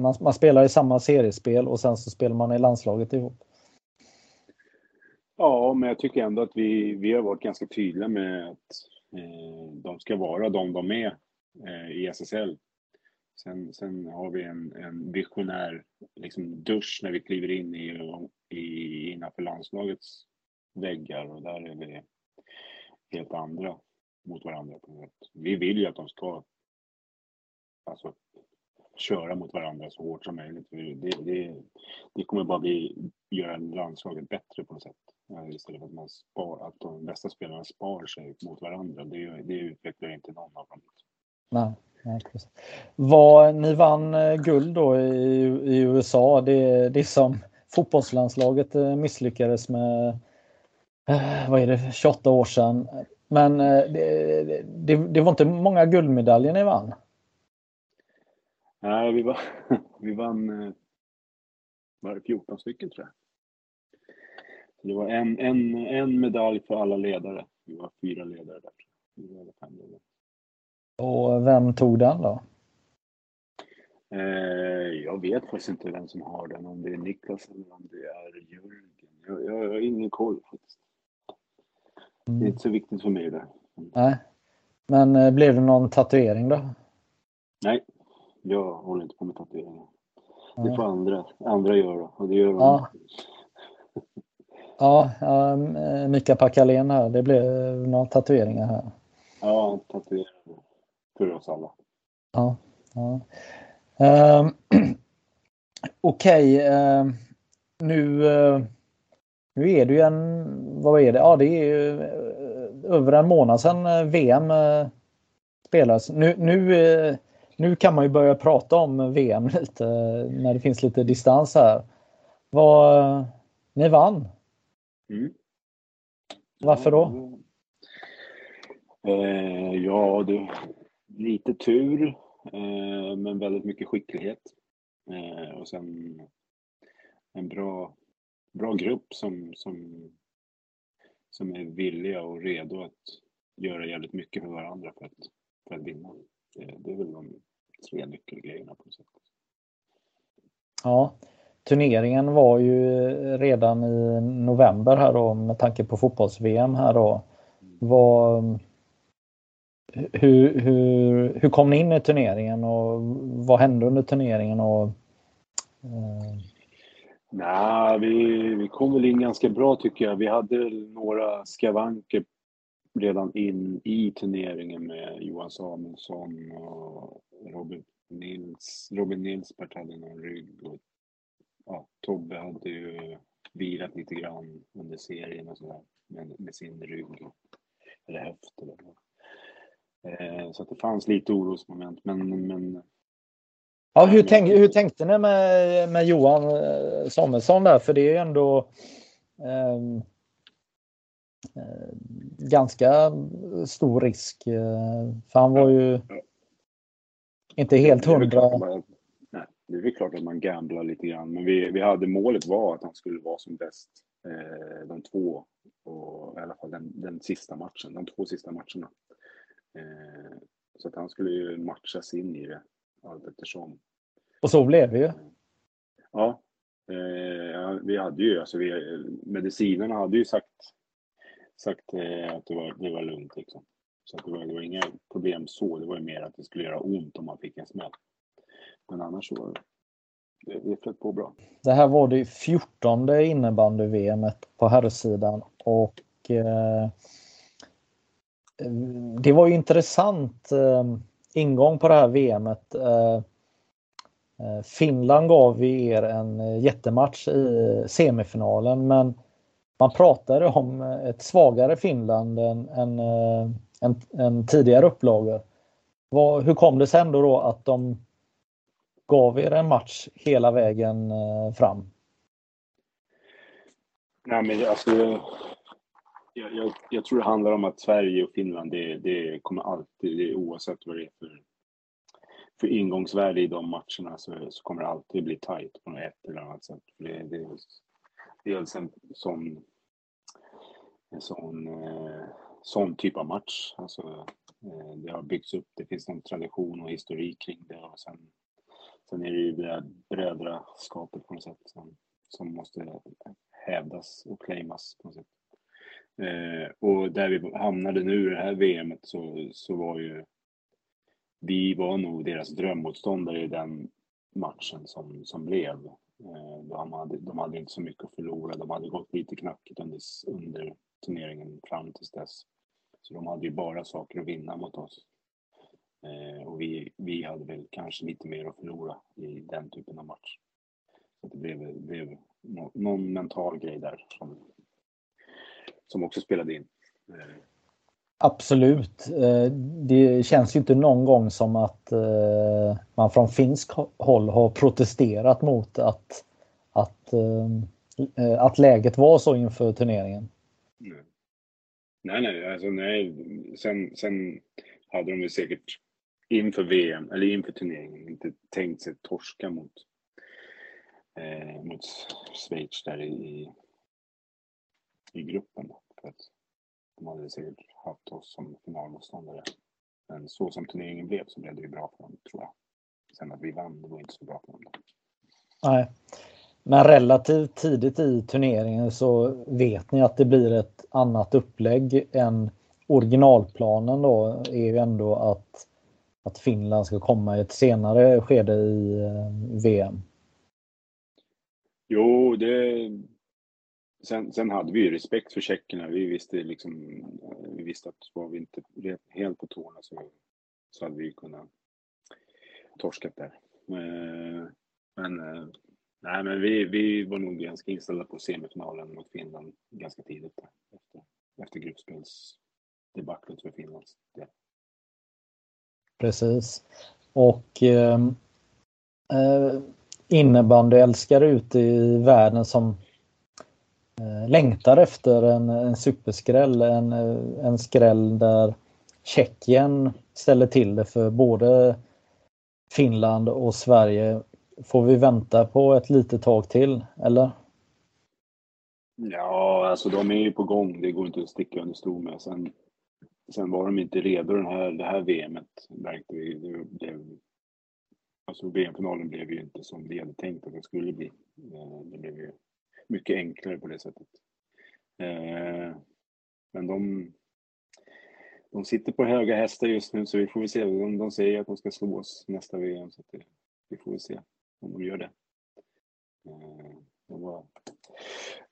Man, man, spelar i samma seriespel och sen så spelar man i landslaget ihop. Ja, men jag tycker ändå att vi, vi har varit ganska tydliga med att eh, de ska vara de de är eh, i SSL. Sen, sen har vi en, en visionär liksom, dusch när vi kliver in i, i, innanför landslagets väggar och där är vi helt andra mot varandra. Vi vill ju att de ska alltså, köra mot varandra så hårt som möjligt. Det, det, det kommer bara bli, göra landslaget bättre på något sätt. Eh, istället för att, man spar, att de bästa spelarna spar sig mot varandra. Det, det utvecklar inte någon av dem. Nej. Vad, ni vann eh, guld då i, i USA. Det, det som fotbollslandslaget eh, misslyckades med eh, vad är det, 28 år sedan. Men det, det, det var inte många guldmedaljer ni vann. Nej, vi, var, vi vann var det 14 stycken tror jag. det var en, en, en medalj för alla ledare. Vi var fyra ledare där. Vi var fem ledare. Och vem tog den då? Eh, jag vet faktiskt inte vem som har den, om det är Niklas eller om det är Jörgen. Jag, jag, jag har ingen koll faktiskt. Det är Mm. inte så viktigt för mig det. Nej. Men eh, blev det någon tatuering då? Nej, jag håller inte på med tatueringar. Det får andra, andra göra och det gör de. Ja. Ja, ja eh, Mika Pakalén här. Det blev några tatueringar här. Ja, tatuerar för oss alla. Ja. ja. Ehm, Okej, ehm, nu, eh, nu är det ju en, vad är det? Ja, det är ju eh, över en månad sedan eh, VM spelades. Nu, nu, nu kan man ju börja prata om VM lite när det finns lite distans här. Vad, ni vann. Mm. Varför då? Ja, det, lite tur, eh, men väldigt mycket skicklighet. Eh, och sen en bra, bra grupp som, som, som är villiga och redo att göra jävligt mycket för varandra för att, för att vinna. Det, det är väl de tre nyckelgrejerna på något sätt. Ja, turneringen var ju redan i november här då med tanke på fotbolls-VM här då. Vad, hur, hur, hur kom ni in i turneringen och vad hände under turneringen? Och, eh, Nej, vi, vi kom väl in ganska bra tycker jag. Vi hade några skavanker redan in i turneringen med Johan Samuelsson och Robin Nils. Robin Nilsbert hade någon rygg och ja, Tobbe hade ju vilat lite grann under serien och sådär med, med sin rygg eller höft eller vad. Eh, så det fanns lite orosmoment men, men ja, hur, tänk, hur tänkte ni med, med Johan eh, Samuelsson där? För det är ju ändå ehm, eh, ganska stor risk. Eh, för han var ju inte helt hundra. att man- Nej, det är väl klart att man gamblar lite grann. Men vi, vi hade målet var att han skulle vara som bäst eh, de två, och i alla fall den, den sista matchen, de två sista matcherna. Eh, så att han skulle ju matchas in i det allt eftersom. Och så blev det ju. Ja, eh, vi hade ju, alltså vi, medicinerna hade ju sagt, sagt eh, att det var, det var lugnt liksom. Så att det, var, det var inga problem så, det var ju mer att det skulle göra ont om man fick en smäll. Men annars så det, det flöt på bra. Det här var det 14 innebandy-VM på herrsidan och eh, Eh, det var ju intressant eh, ingång på det här VMet. Eh, eh, Finland gav ju er en eh, jättematch i semifinalen men man pratade om ett svagare Finland än, än, eh, än, än tidigare upplagor. Vad, hur kom det sig ändå då att de gav er en match hela vägen eh, fram? Nej, men alltså, jag, jag, jag tror det handlar om att Sverige och Finland, det, det kommer alltid, det, oavsett vad det är för, för ingångsvärde i de matcherna, så, så kommer det alltid bli tajt på något ett eller annat sätt. Det, det, det är en sån, en sån, eh, sån typ av match. Alltså, eh, det har byggts upp, det finns en tradition och historik kring det. Och sen, sen är det ju det där brödraskapet på något sätt som, som måste hävdas och claimas på något sätt. Eh, och där vi hamnade nu i det här VMet så, så var ju vi var nog deras drömmotståndare i den matchen som, som blev. Eh, de, hade, de hade inte så mycket att förlora, de hade gått lite knackigt under, under turneringen fram tills dess. Så de hade ju bara saker att vinna mot oss. Eh, och vi, vi hade väl kanske lite mer att förlora i den typen av match. Så det blev, blev någon mental grej där som, som också spelade in. Eh, Absolut. Eh, Det känns ju inte någon gång som att eh, man från finsk håll har protesterat mot att, att, att läget var så inför turneringen. Nej. Nej, nej, alltså nej. Sen, sen hade de ju säkert inför VM, eller inför turneringen, inte tänkt sig torska mot, eh, mot Schweiz där i, i gruppen. För att de hade säkert haft oss som finalmotståndare. Men så som turneringen blev så blev det ju bra för dem, tror jag. Sen att vi vann, det var inte så bra för dem. Nej. Men relativt tidigt i turneringen så vet ni att det blir ett annat upplägg än originalplanen då är ju ändå att, att Finland ska komma i ett senare skede i eh, VM. Jo, det... Sen, sen hade vi ju respekt för tjeckerna. Vi visste liksom, eh, vi visste att var vi inte helt på tårna så, så hade vi kunnat torskat där. Eh, men, eh, nej, men vi, vi var nog ganska inställda på semifinalen mot Finland ganska tidigt där, efter, efter gruppspelsdebaclet för Finlands del. Precis. Och eh, innebandyälskare ute i världen som Eh, längtar efter en, en superskräll, en, en skräll där Tjeckien ställer till det för både Finland och Sverige. Får vi vänta på ett litet tag till, eller? Ja, alltså de är ju på gång. Det går inte att sticka under stol med. Sen, sen var de inte redo den här, det här VMet, märkte vi. Det, det, alltså VM-finalen blev ju inte som vi hade tänkt att det skulle bli. Eh, det blev ju mycket enklare på det sättet. Eh, men de, de sitter på höga hästar just nu så vi får väl se. De, de säger att de ska slå oss nästa VM så det, vi får väl se om de gör det. Eh, de var,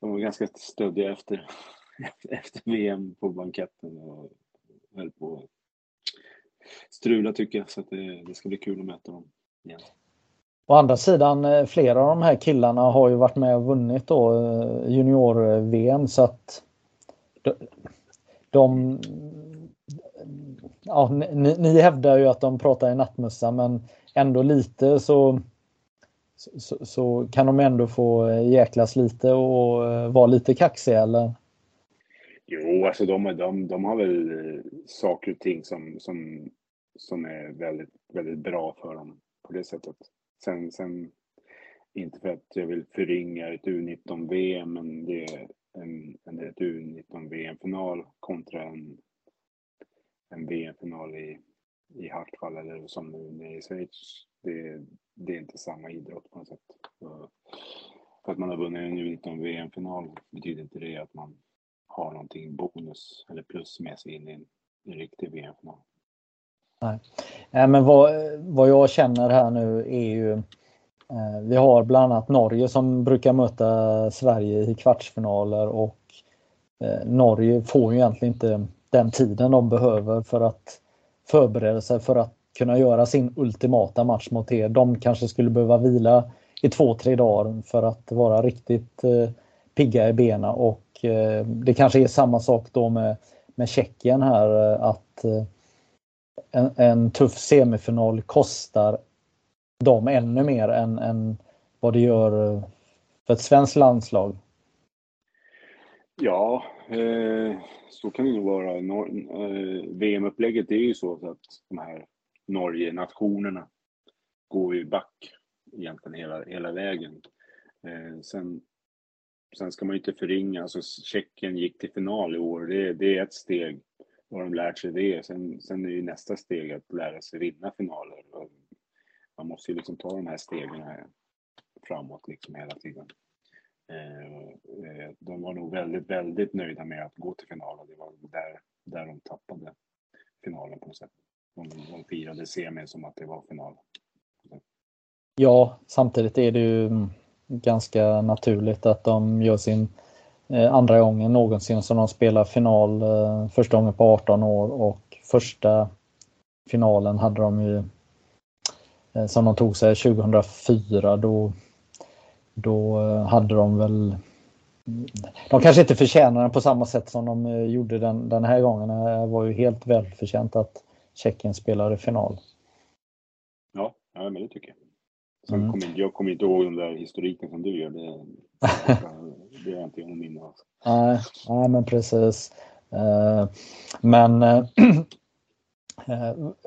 de var ganska stöddiga efter, efter VM på banketten och höll på att strula tycker jag så att det, det ska bli kul att möta dem igen. Å andra sidan, eh, flera av de här killarna har ju varit med och vunnit då eh, junior-VM så att de, de ja, ni, ni hävdar ju att de pratar i nattmössa men ändå lite så, så, så, kan de ändå få eh, jäklas lite och vara lite kaxiga eller? Jo, alltså de, de, de har väl saker och ting som, som, som är väldigt, väldigt bra för dem på det sättet. Sen, sen inte för att jag vill förringa ett U19-VM, men det är en, en, ett U19-VM-final kontra en en VM-final i, i Hartwall eller som nu nere i Schweiz. Det, det är inte samma idrott på något sätt. För att man har vunnit en U19 VM-final betyder inte det att man har någonting bonus eller plus med sig in i en, en riktig VM-final. Nej. Nej, men vad, vad jag känner här nu är ju eh, vi har bland annat Norge som brukar möta Sverige i kvartsfinaler och eh, Norge får ju egentligen inte den tiden de behöver för att förbereda sig för att kunna göra sin ultimata match mot er. De kanske skulle behöva vila i två, tre dagar för att vara riktigt eh, pigga i benen och eh, det kanske är samma sak då med, med Tjeckien här eh, att eh, en, en, tuff semifinal kostar dem ännu mer än, än vad det gör eh, för ett svenskt landslag. Ja, eh, så kan det nog vara. Eh, VM-upplägget är ju så att de här Norge-nationerna går ju back egentligen hela, hela vägen. Eh, sen, sen ska man ju inte förringa, alltså Tjeckien gick till final i år, det, det är ett steg. Vad de lärt sig det. Sen, sen är ju nästa steg att lära sig vinna finaler. Man måste ju liksom ta de här stegen här framåt liksom hela tiden. Eh, eh, de var nog väldigt, väldigt nöjda med att gå till finalen. Det var där, där de tappade finalen på något sätt. De, de firade semin som att det var final. Ja, samtidigt är det ju ganska naturligt att de gör sin Eh, andra gången någonsin som de spelar final eh, första gången på 18 år och första finalen hade de ju eh, som de tog sig 2004 då då hade de väl de kanske inte förtjänar den på samma sätt som de gjorde den, den här gången. Det var ju helt välförtjänt att Tjeckien spelade final. Ja, ja men det tycker jag. Sen mm. kommer, jag kommer inte ihåg den där historiken som du gör. Det, det är jag inte någon minne av. Nej, nej, men precis. Eh, men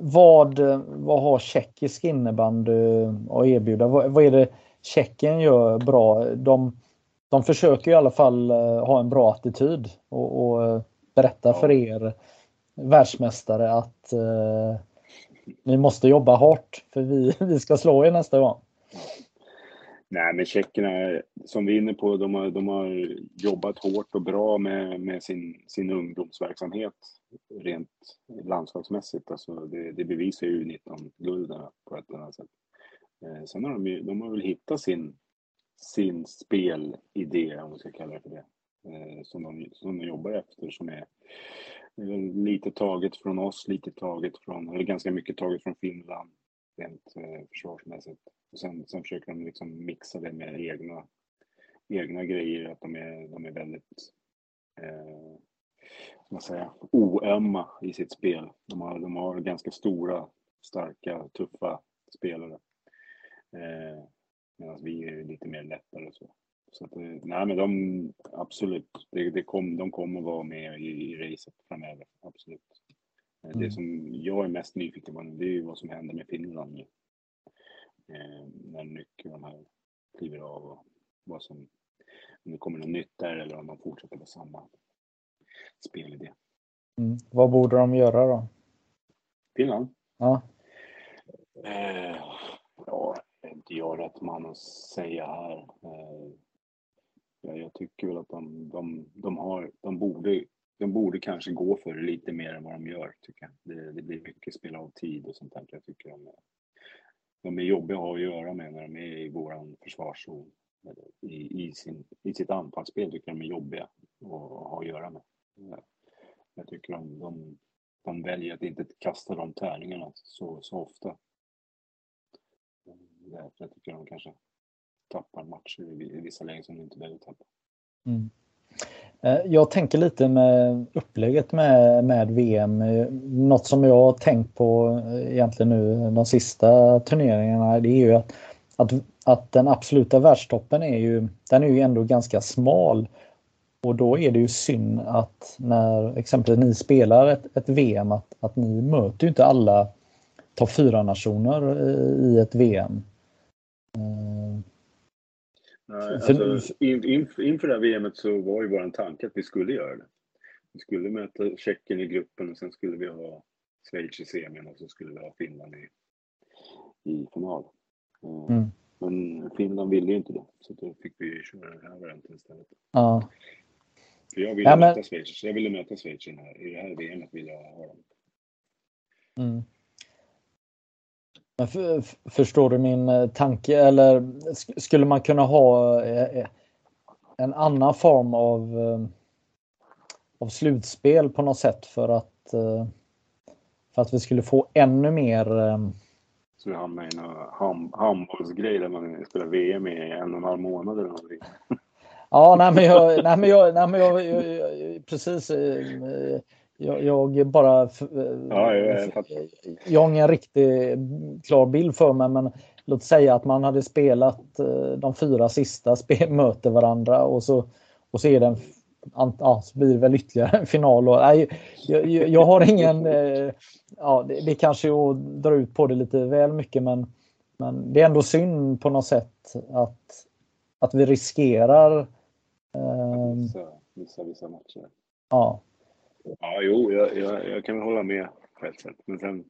vad, vad har tjeckisk innebandy att erbjuda? Vad, vad är det Tjeckien gör bra. De, de försöker i alla fall eh, ha en bra attityd och, och eh, berätta för er världsmästare att eh, ni måste jobba hårt för vi, vi ska slå er nästa gång. Nej, men tjeckerna, som vi är inne på, de har, de har jobbat hårt och bra med, med sin, sin ungdomsverksamhet rent landslagsmässigt. Alltså det, det bevisar ju 19-gulden på ett eller annat sätt. Eh, sen har de, ju, de har väl hittat sin, sin spelidé, om man ska kalla det för det, eh, som de, som de jobbar efter, som är eh, lite taget från oss, lite taget från, eller ganska mycket taget från Finland rent eh, försvarsmässigt. Och sen, sen försöker de liksom mixa det med egna, egna grejer, att de är, de är väldigt eh, man säga, oömma i sitt spel. De har, de har ganska stora, starka, tuffa spelare. Eh, Medan vi är lite mer lättare och så. Så att, eh, nej men de, absolut, det, det kom, de kommer vara med i, i racet framöver, absolut. Mm. Det som jag är mest nyfiken på det är ju vad som händer med Finland nu. Eh, när Nyck och de här kliver av och vad som, om det kommer något nytt där eller om de fortsätter på samma spelidé. Mm. Vad borde de göra då? Finland? Ja. Eh, ja, inte jag rätt man att säga här. Eh, ja, jag tycker väl att de, de, de, har, de, borde, de borde kanske gå för det lite mer än vad de gör, tycker jag. Det, det blir mycket spel av tid och sånt där. Jag tycker de, de är jobbiga att ha att göra med när de är i vår försvarszon. I, i, sin, I sitt anfallsspel tycker jag de är jobbiga att ha att göra med. Jag tycker de, de, de väljer att inte kasta de tärningarna så, så ofta. Därför jag tycker de kanske tappar matcher i vissa lägen som de inte behöver tappa. Mm. Eh, jag tänker lite med upplägget med, med VM. Eh, något som jag har tänkt på eh, egentligen nu de sista turneringarna det är ju att, att, att den absoluta världstoppen är ju, den är ju ändå ganska smal. Och då är det ju synd att när exempelvis ni spelar ett, ett VM att, att ni möter ju inte alla topp 4-nationer i ett VM. Nej, alltså, in, in, inför det här VMet så var ju vår tanke att vi skulle göra det. Vi skulle möta Tjeckien i gruppen och sen skulle vi ha Schweiz i semin och så skulle vi ha Finland i, i final. Eh, mm. Men Finland ville ju inte det, så då fick vi köra den här varianten istället. Ja. För jag ville ja, men... möta Schweiz, jag ville möta Schweiz i, här, i det här VMet. Vill jag ha dem. Mm. För, förstår du min eh, tanke eller skulle man kunna ha eh, eh, en annan form av, av slutspel på något sätt för att, för att vi skulle få ännu mer så vi hamnar i en ham, handbollsgrej där man spelar VM i en och en halv månad eller någonting. Ja, nej men jag, nej men jag, nej men jag, jag, jag precis jag, jag bara... Ja, jag, jag har ingen riktigt klar bild för mig men låt säga att man hade spelat eh, de fyra sista möter varandra och så, och så är det en ja, så blir det väl ytterligare en final. Och, nej, jag, jag, har ingen... Eh, ja, det, det kanske är att dra ut på det lite väl mycket men, men det är ändå synd på något sätt att, att vi riskerar... Eh, vissa, vissa matcher. Ja. Ja, jo, jag, jag, jag kan väl hålla med på ett sätt. Men sen,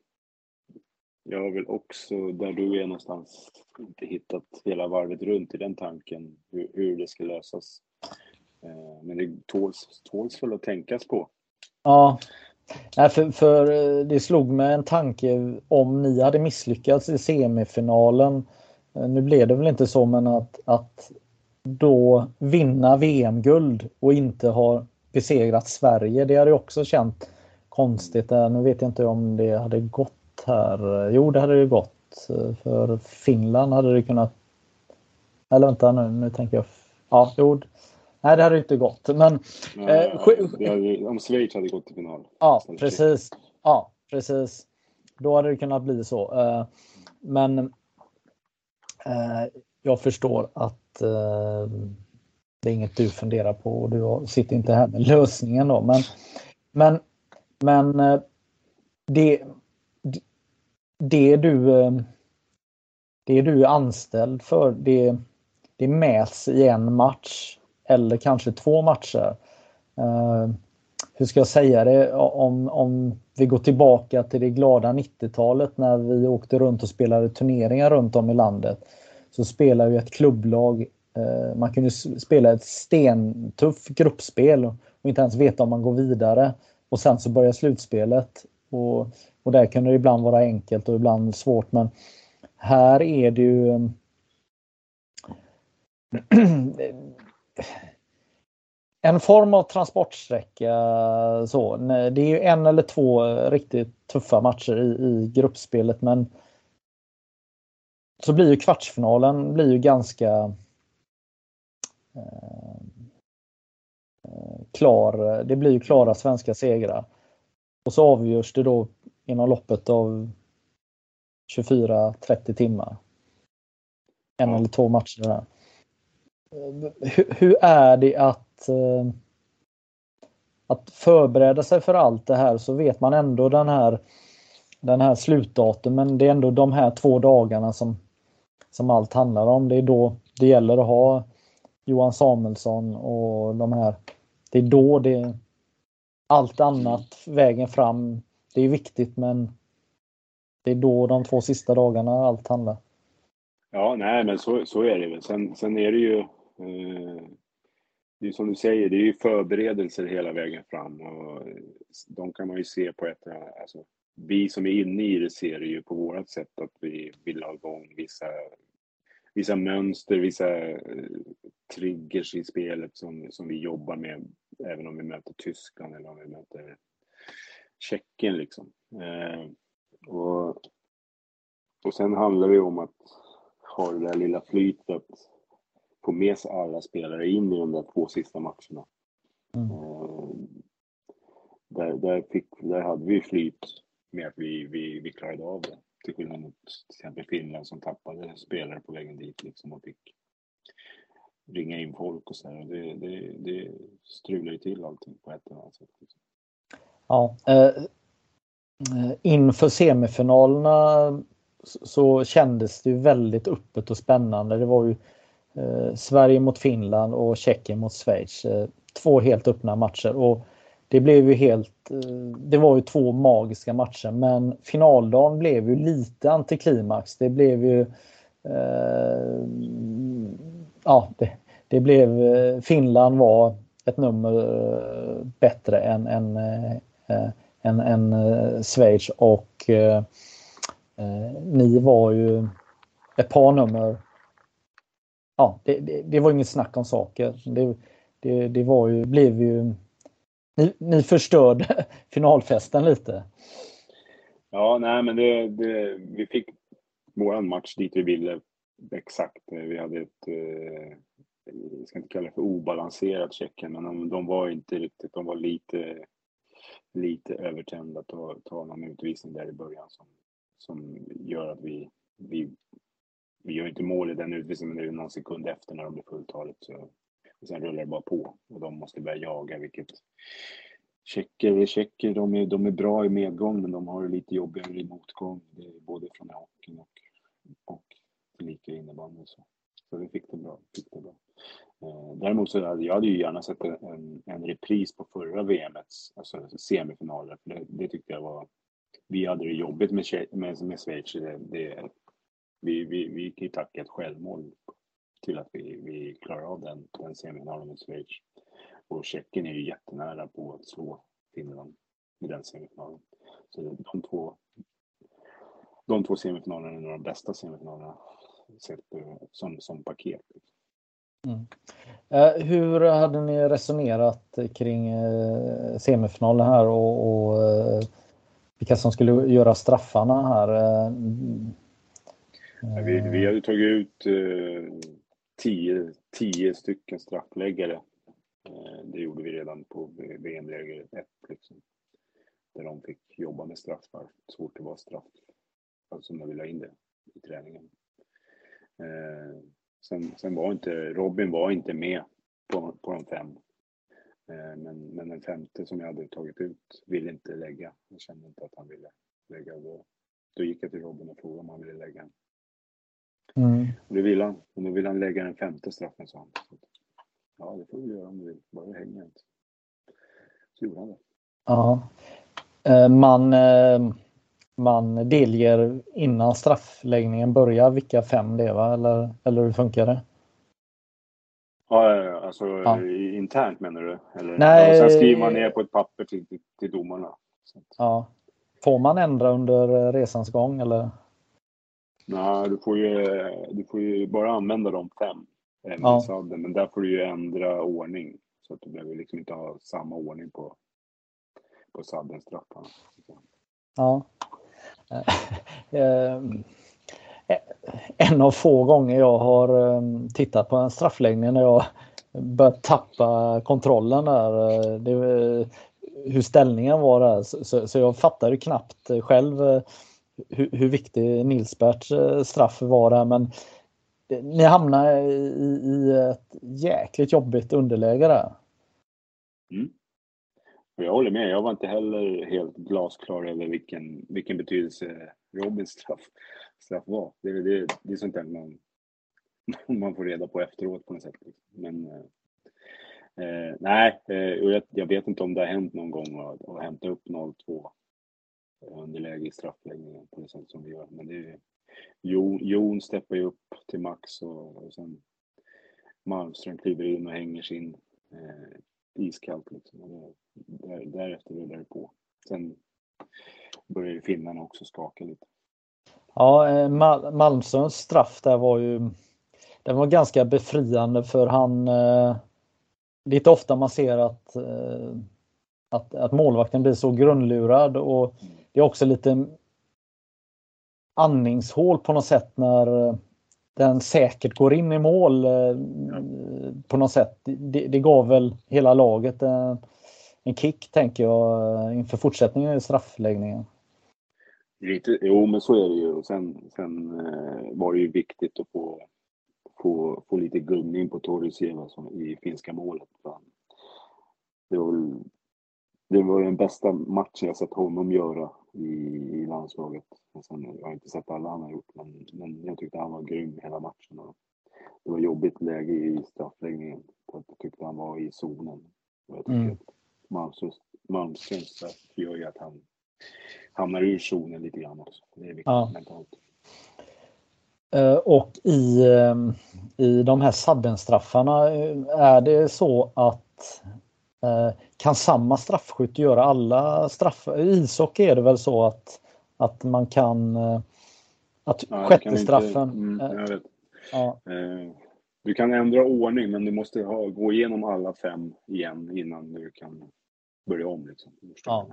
jag har väl också, där du är någonstans, inte hittat hela varvet runt i den tanken, hur, hur det ska lösas. Eh, men det tåls, tåls väl att tänkas på. Ja, Nej, för, för eh, det slog mig en tanke om ni hade misslyckats i semifinalen. Eh, nu blev det väl inte så, men att, att då vinna VM-guld och inte ha besegrat Sverige. Det hade också känt konstigt. Nu vet jag inte om det hade gått här. Jo, det hade det gått. För Finland hade det kunnat... Eller vänta nu, nu tänker jag. Ja, jo. Nej, det hade inte gått. Men... Nej, eh, om Schweiz hade gått till final. Ja, precis. Ja, precis. Då hade det kunnat bli så. Eh, men eh, jag förstår att eh, det är inget du funderar på och du sitter inte här med lösningen då. Men, men, men eh, det, det du eh, det du är anställd för det, det mäts i en match eller kanske två matcher. Eh, hur ska jag säga det? Om, om vi går tillbaka till det glada 90-talet när vi åkte runt och spelade turneringar runt om i landet så spelar ju ett klubblag, Eh, man kunde spela ett stentuff gruppspel och inte ens veta om man går vidare. Och sen så börjar slutspelet. Och, och där kunde det ibland vara enkelt och ibland svårt men här är det ju ehm, en form av transportsträcka. Så. Det är ju en eller två riktigt tuffa matcher i, i gruppspelet men så blir ju kvartsfinalen blir ju ganska klar. Det blir ju klara svenska segrar. Och så avgörs det då inom loppet av 24-30 timmar. En eller två matcher där. Hur, hur är det att eh, att förbereda sig för allt det här så vet man ändå den här den här slutdatum men det är ändå de här två dagarna som som allt handlar om. Det är då det gäller att ha Johan Samuelsson och de här. Det är då det allt annat vägen fram. Det är viktigt men det är då de två sista dagarna allt handlar. Ja, nej, men så, så är det väl. Sen, sen är det ju eh, det är som du säger, det är ju förberedelser hela vägen fram och eh, de kan man ju se på ett alltså, vi som är inne i det ser det ju på vårat sätt att vi vill ha igång vissa, vissa mönster, vissa eh, triggers i spelet som, som vi jobbar med även om vi möter Tyskland eller om vi möter Tjeckien liksom. Eh, och, och sen handlar det om att ha det där lilla flytet, få med sig alla spelare in i de där två sista matcherna. Mm. Eh, där, där, fick, där hade vi flyt med att vi, vi, vi klarade av det. Till skillnad mot till exempel Finland som tappade spelare på vägen dit liksom och fick ringa in folk och sådär. Det, det, det strular ju till allting på ett eller annat sätt. Liksom. Ja, eh, eh inför semifinalerna så kändes det väldigt öppet och spännande. Det var ju eh, Sverige mot Finland och Tjeckien mot Schweiz. Eh, två helt öppna matcher och det blev ju helt, eh, det var ju två magiska matcher men finaldagen blev ju lite antiklimax. Det blev ju eh, ja, det, det, blev eh, Finland var ett nummer eh, bättre än, än, eh, än, än Schweiz och ni var ju ett par nummer. Ja, det, det, det var inget snack om saker. Det, det, det var ju, blev ju ni, ni förstörde finalfesten lite. Ja, nej men det, det, vi fick vår match dit vi ville exakt. Vi hade ett, eh, jag ska inte kalla det för obalanserat Tjeckien, men de, de, var inte riktigt, de var lite, lite övertända att ta, ta någon utvisning där i början som, som gör att vi, vi, vi gör inte mål i den utvisningen, men det är någon sekund efter när de blir fulltaligt. Så och sen rullar det bara på och de måste börja jaga, vilket Tjecker är tjecker, de är, de är bra i medgång men de har det lite jobbigare i motgång. Det är både från hockeyn och, och lika innebandy. Så. så vi fick det bra. Fick det bra. Eh, däremot så hade jag hade ju gärna sett en, en repris på förra VMets alltså semifinaler. För det, det tyckte jag var... Vi hade det jobbigt med, med, med Schweiz. Det, det, vi, vi, vi gick ju tacka ett självmål till att vi, vi klarar av den, den semifinalen mot Schweiz. Och Tjeckien är ju jättenära på att slå Finland i den semifinalen. Så de två, de två semifinalerna är några av de bästa semifinalerna sett som, som paket. Mm. Eh, hur hade ni resonerat kring eh, semifinalen här och, och eh, vilka som skulle göra straffarna här? Vi, vi hade tagit ut tio, tio stycken straffläggare. Eh, det gjorde vi redan på VM-läger 1. Liksom. Där de fick jobba med straffar. Svårt det var straff. Alltså när vi la in det i träningen. Eh, sen, sen var inte, Robin var inte med på, på de fem. Eh, men, men den femte som jag hade tagit ut ville inte lägga. Jag kände inte att han ville lägga. Då, då gick jag till Robin och frågade om han ville lägga. Mm. Det vill han. Och då vill han lägga den femte straffen, sa han. Ja, det får du göra om du vill. Bara det hänger inte. Så gjorde han det. Ja. Eh, man, eh, man delger innan straffläggningen börjar vilka fem det är va? Eller, eller hur funkar det? Ja, alltså ja. internt menar du? Eller, Nej. sen skriver man ner på ett papper till, till, till domarna. Ja. Får man ändra under resans gång eller? Nej, du får ju, du får ju bara använda de fem. Ja. Sadden, men där får du ju ändra ordning. Så att du behöver liksom inte ha samma ordning på, på saddenstraffarna. Ja. Eh, en av få gånger jag har eh, tittat på en straffläggning när jag börjat tappa kontrollen där. Eh, det, hur ställningen var där. Så, så jag fattade knappt själv hur, hur viktig Nilsberts eh, straff var där. Men eh, ni hamnade i, i ett jäkligt jobbigt underläge där. Mm. Jag håller med. Jag var inte heller helt glasklar över vilken, vilken betydelse Robins straff, straff var. Det, det, det är sånt där man, man får reda på efteråt på något sätt. Liksom. Men eh, eh, nej, eh, jag, jag, vet inte om det har hänt någon gång att, att hämta upp 0-2 underläge i straffläggningen på det sätt som vi gör. Men det är, Jon, Jon steppar ju upp till max och, och sen Malmström kliver in och hänger sin eh, iskallt liksom. Och där, därefter rullar det på. Sen börjar ju finnarna också skaka lite. Ja, eh, Mal Malmströms straff där var ju den var ganska befriande för han eh, lite ofta man ser att, eh, att, att målvakten blir så grundlurad och det är också lite andningshål på något sätt när eh, den säkert går in i mål eh, på något sätt. Det, det gav väl hela laget en, en kick tänker jag eh, inför fortsättningen i straffläggningen. Lite, jo, men så är det ju. Sen, sen var det ju viktigt att få, få, få lite gungning på Torisieva i finska målet. Det var, väl, det var den bästa matchen jag sett honom göra i, i landslaget. Sen, jag har inte sett alla han har gjort, men, men jag tyckte han var grym hela matchen. Och det var jobbigt läge i straffläggningen. jag tyckte han var i zonen. Och jag tycker mm. att Malmströms, Malmströms straff gör ju att han hamnar ur zonen lite grann också. Det är viktigt ja. mentalt. Uh, och i, uh, i de här saddenstraffarna, uh, är det så att kan samma straffskytt göra alla straffar? I ishockey är det väl så att, att man kan att ja, sjätte straffen... Mm, ja. Du kan ändra ordning men du måste ha, gå igenom alla fem igen innan du kan börja om. Liksom. Ja.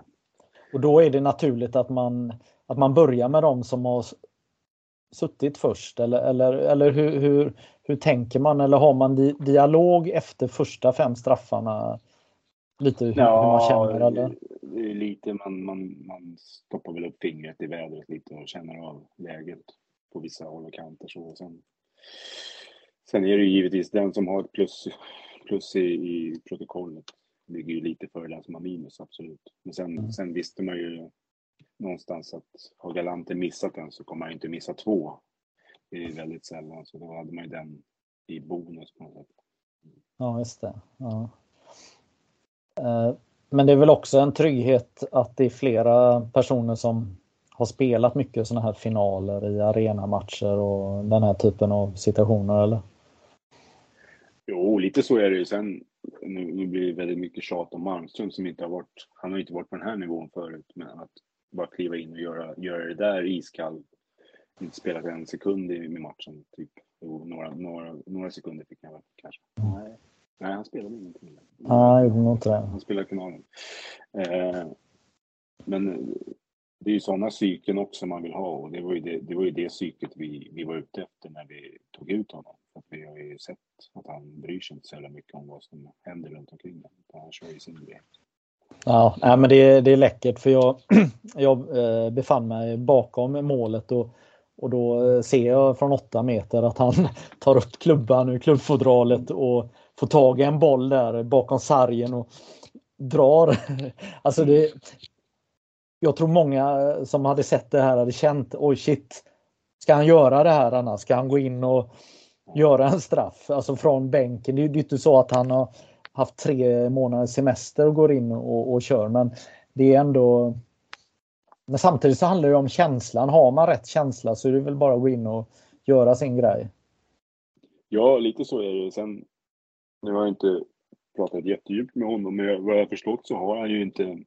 Och då är det naturligt att man, att man börjar med de som har suttit först eller, eller, eller hur, hur, hur tänker man? Eller har man di dialog efter första fem straffarna? Lite hur, ja, hur man känner eller? Det är lite, man, man, man stoppar väl upp fingret i vädret lite och känner av läget på vissa håll och kanter. Så. Sen, sen är det givetvis den som har ett plus, plus i, i protokollet ligger ju lite före den som har minus, absolut. Men sen, mm. sen visste man ju någonstans att har Galanten missat den så kommer han inte missa två. Det är väldigt sällan, så då hade man ju den i bonus på något sätt. Ja, just det. Ja. Eh, men det är väl också en trygghet att det är flera personer som har spelat mycket sådana här finaler i arenamatcher och den här typen av situationer, eller? Jo, lite så är det ju. Sen nu, nu blir det väldigt mycket tjat om Malmström som inte har varit, han har inte varit på den här nivån förut, men att bara kliva in och göra, göra det där iskall, inte spelat en sekund i, i matchen, typ. Jo, några, några, några sekunder fick han väl kanske. Nej, Nej han spelade ingenting. Nej, han gjorde inte det. Han spelade finalen. Eh, men det är ju sådana psyken också man vill ha och det var ju det, det, var ju det psyket vi, vi var ute efter när vi tog ut honom. För att vi har ju sett att han bryr sig inte så jävla mycket om vad som händer runt omkring honom. Han kör ju sin grej. Ja, nej, men det, det är läckert för jag, jag eh, befann mig bakom målet och, och då eh, ser jag från åtta meter att han tar upp klubban ur klubbfodralet och får tag i en boll där bakom sargen och drar. Alltså det, jag tror många som hade sett det här hade känt, oj shit, ska han göra det här annars? Ska han gå in och göra en straff? Alltså från bänken. Det är ju inte så att han har haft tre månaders semester och går in och, och kör, men det är ändå men samtidigt så handlar det om känslan. Har man rätt känsla så är det väl bara att gå in och göra sin grej. Ja, lite så är det. Sen, nu har jag inte pratat jättedjupt med honom, men vad jag förstått så har han ju inte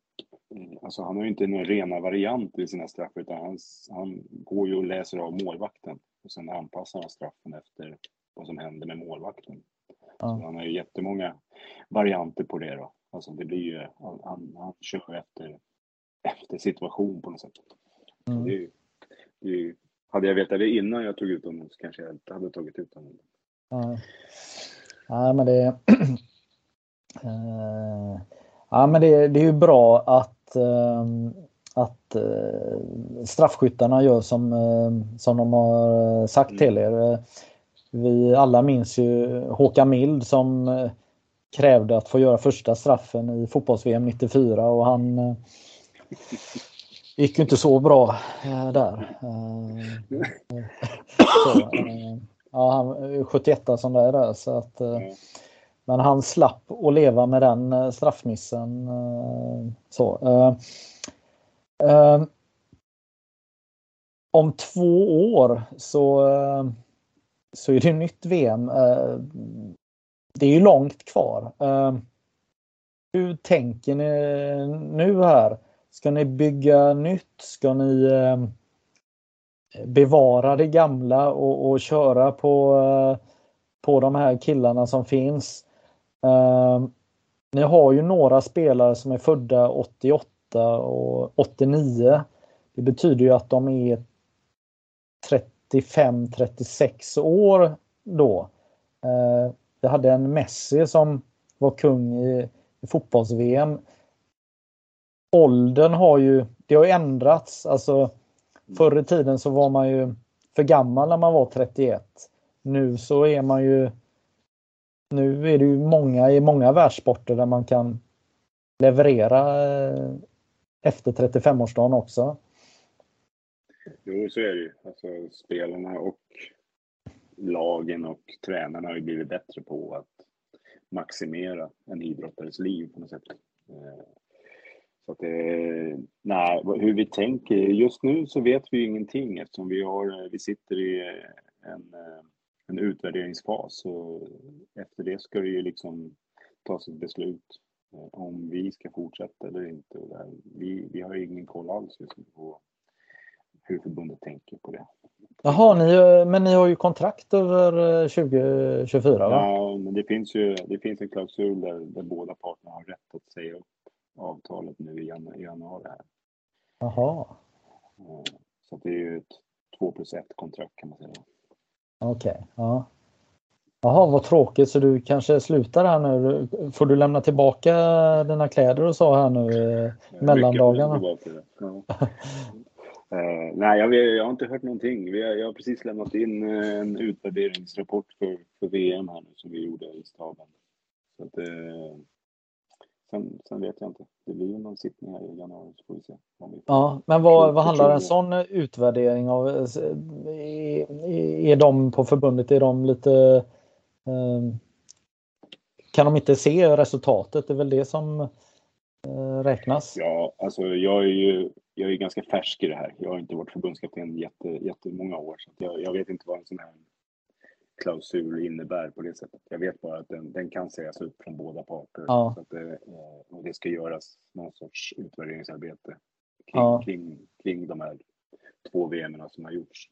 Alltså han har ju inte några rena varianter i sina straff utan han, han går ju och läser av målvakten och sen anpassar han straffen efter vad som händer med målvakten. Ja. Så han har ju jättemånga varianter på det då. Alltså det blir ju, han, han kör efter, efter situation på något sätt. Mm. Det är, det är, hade jag vetat det innan jag tog ut honom så kanske jag inte hade tagit ut honom. Ja, ja men det... uh, ja men det, det är ju bra att, uh, att uh, straffskyttarna gör som, som de har sagt mm. till er. Vi alla minns ju Håkan Mild som eh, krävde att få göra första straffen i fotbolls-VM 94 och han eh, gick ju inte så bra eh, där. Så, ja, han 71 som det är där så att men han slapp att leva med den straffmissen. Så. Om två år så så är det nytt VM. Eh, det är ju långt kvar. Eh, hur tänker ni nu här? Ska ni bygga nytt? Ska ni eh, bevara det gamla och, och köra på, eh, på de här killarna som finns? Ehm, ni har ju några spelare som är födda 88 och 89. Det betyder ju att de är 35-36 år då. Ehm, vi hade en Messi som var kung i, i fotbolls-VM. Åldern har ju, det har ändrats. Alltså förr i tiden så var man ju för gammal när man var 31. Nu så är man ju nu är det ju många i många världssporter där man kan leverera eh, efter 35-årsdagen också. Jo, så är det ju. Alltså, spelarna och lagen och tränarna har ju blivit bättre på att maximera en idrottares liv på något sätt. Eh, så att det, nej, hur vi tänker, just nu så vet vi ju ingenting eftersom vi, har, vi sitter i en, en utvärderingsfas och efter det ska det ju liksom tas ett beslut eh, om vi ska fortsätta eller inte. Vi, vi har ingen koll alls just nu på hur förbundet tänker på det. Jaha, ni, men ni har ju kontrakt över 2024 eh, va? Ja, men det finns ju det finns en klausul där, där båda parterna har rätt att säga upp avtalet nu i januari. Här. Jaha. Eh, så det är ju ett 2 plus 1 kontrakt kan man säga. Okej, okay, ja. Jaha, vad tråkigt. Så du kanske slutar här nu. Får du lämna tillbaka dina kläder och så här nu eh, mellandagarna? Ja. Uh, nej, jag, jag, har inte hört någonting. Vi har, jag har precis lämnat in uh, en utvärderingsrapport för, för VM här nu som vi gjorde i staben. Så att, uh, sen, sen, vet jag inte. Det blir ju någon sittning här i januari så får vi se. Ja, men vad, vad handlar en sån utvärdering av? Är, är de på förbundet, är de lite... kan de inte se resultatet? Det är väl det som räknas? Ja, alltså jag är ju jag är ganska färsk i det här. Jag har inte varit förbundskapten jätte, jättemånga år så jag, jag, vet inte vad en sån här klausul innebär på det sättet. Jag vet bara att den, den kan sägas upp från båda parter. Ja. Så att det, eh, och det ska göras någon sorts utvärderingsarbete kring, ja. kring, kring de här två VM som har gjorts.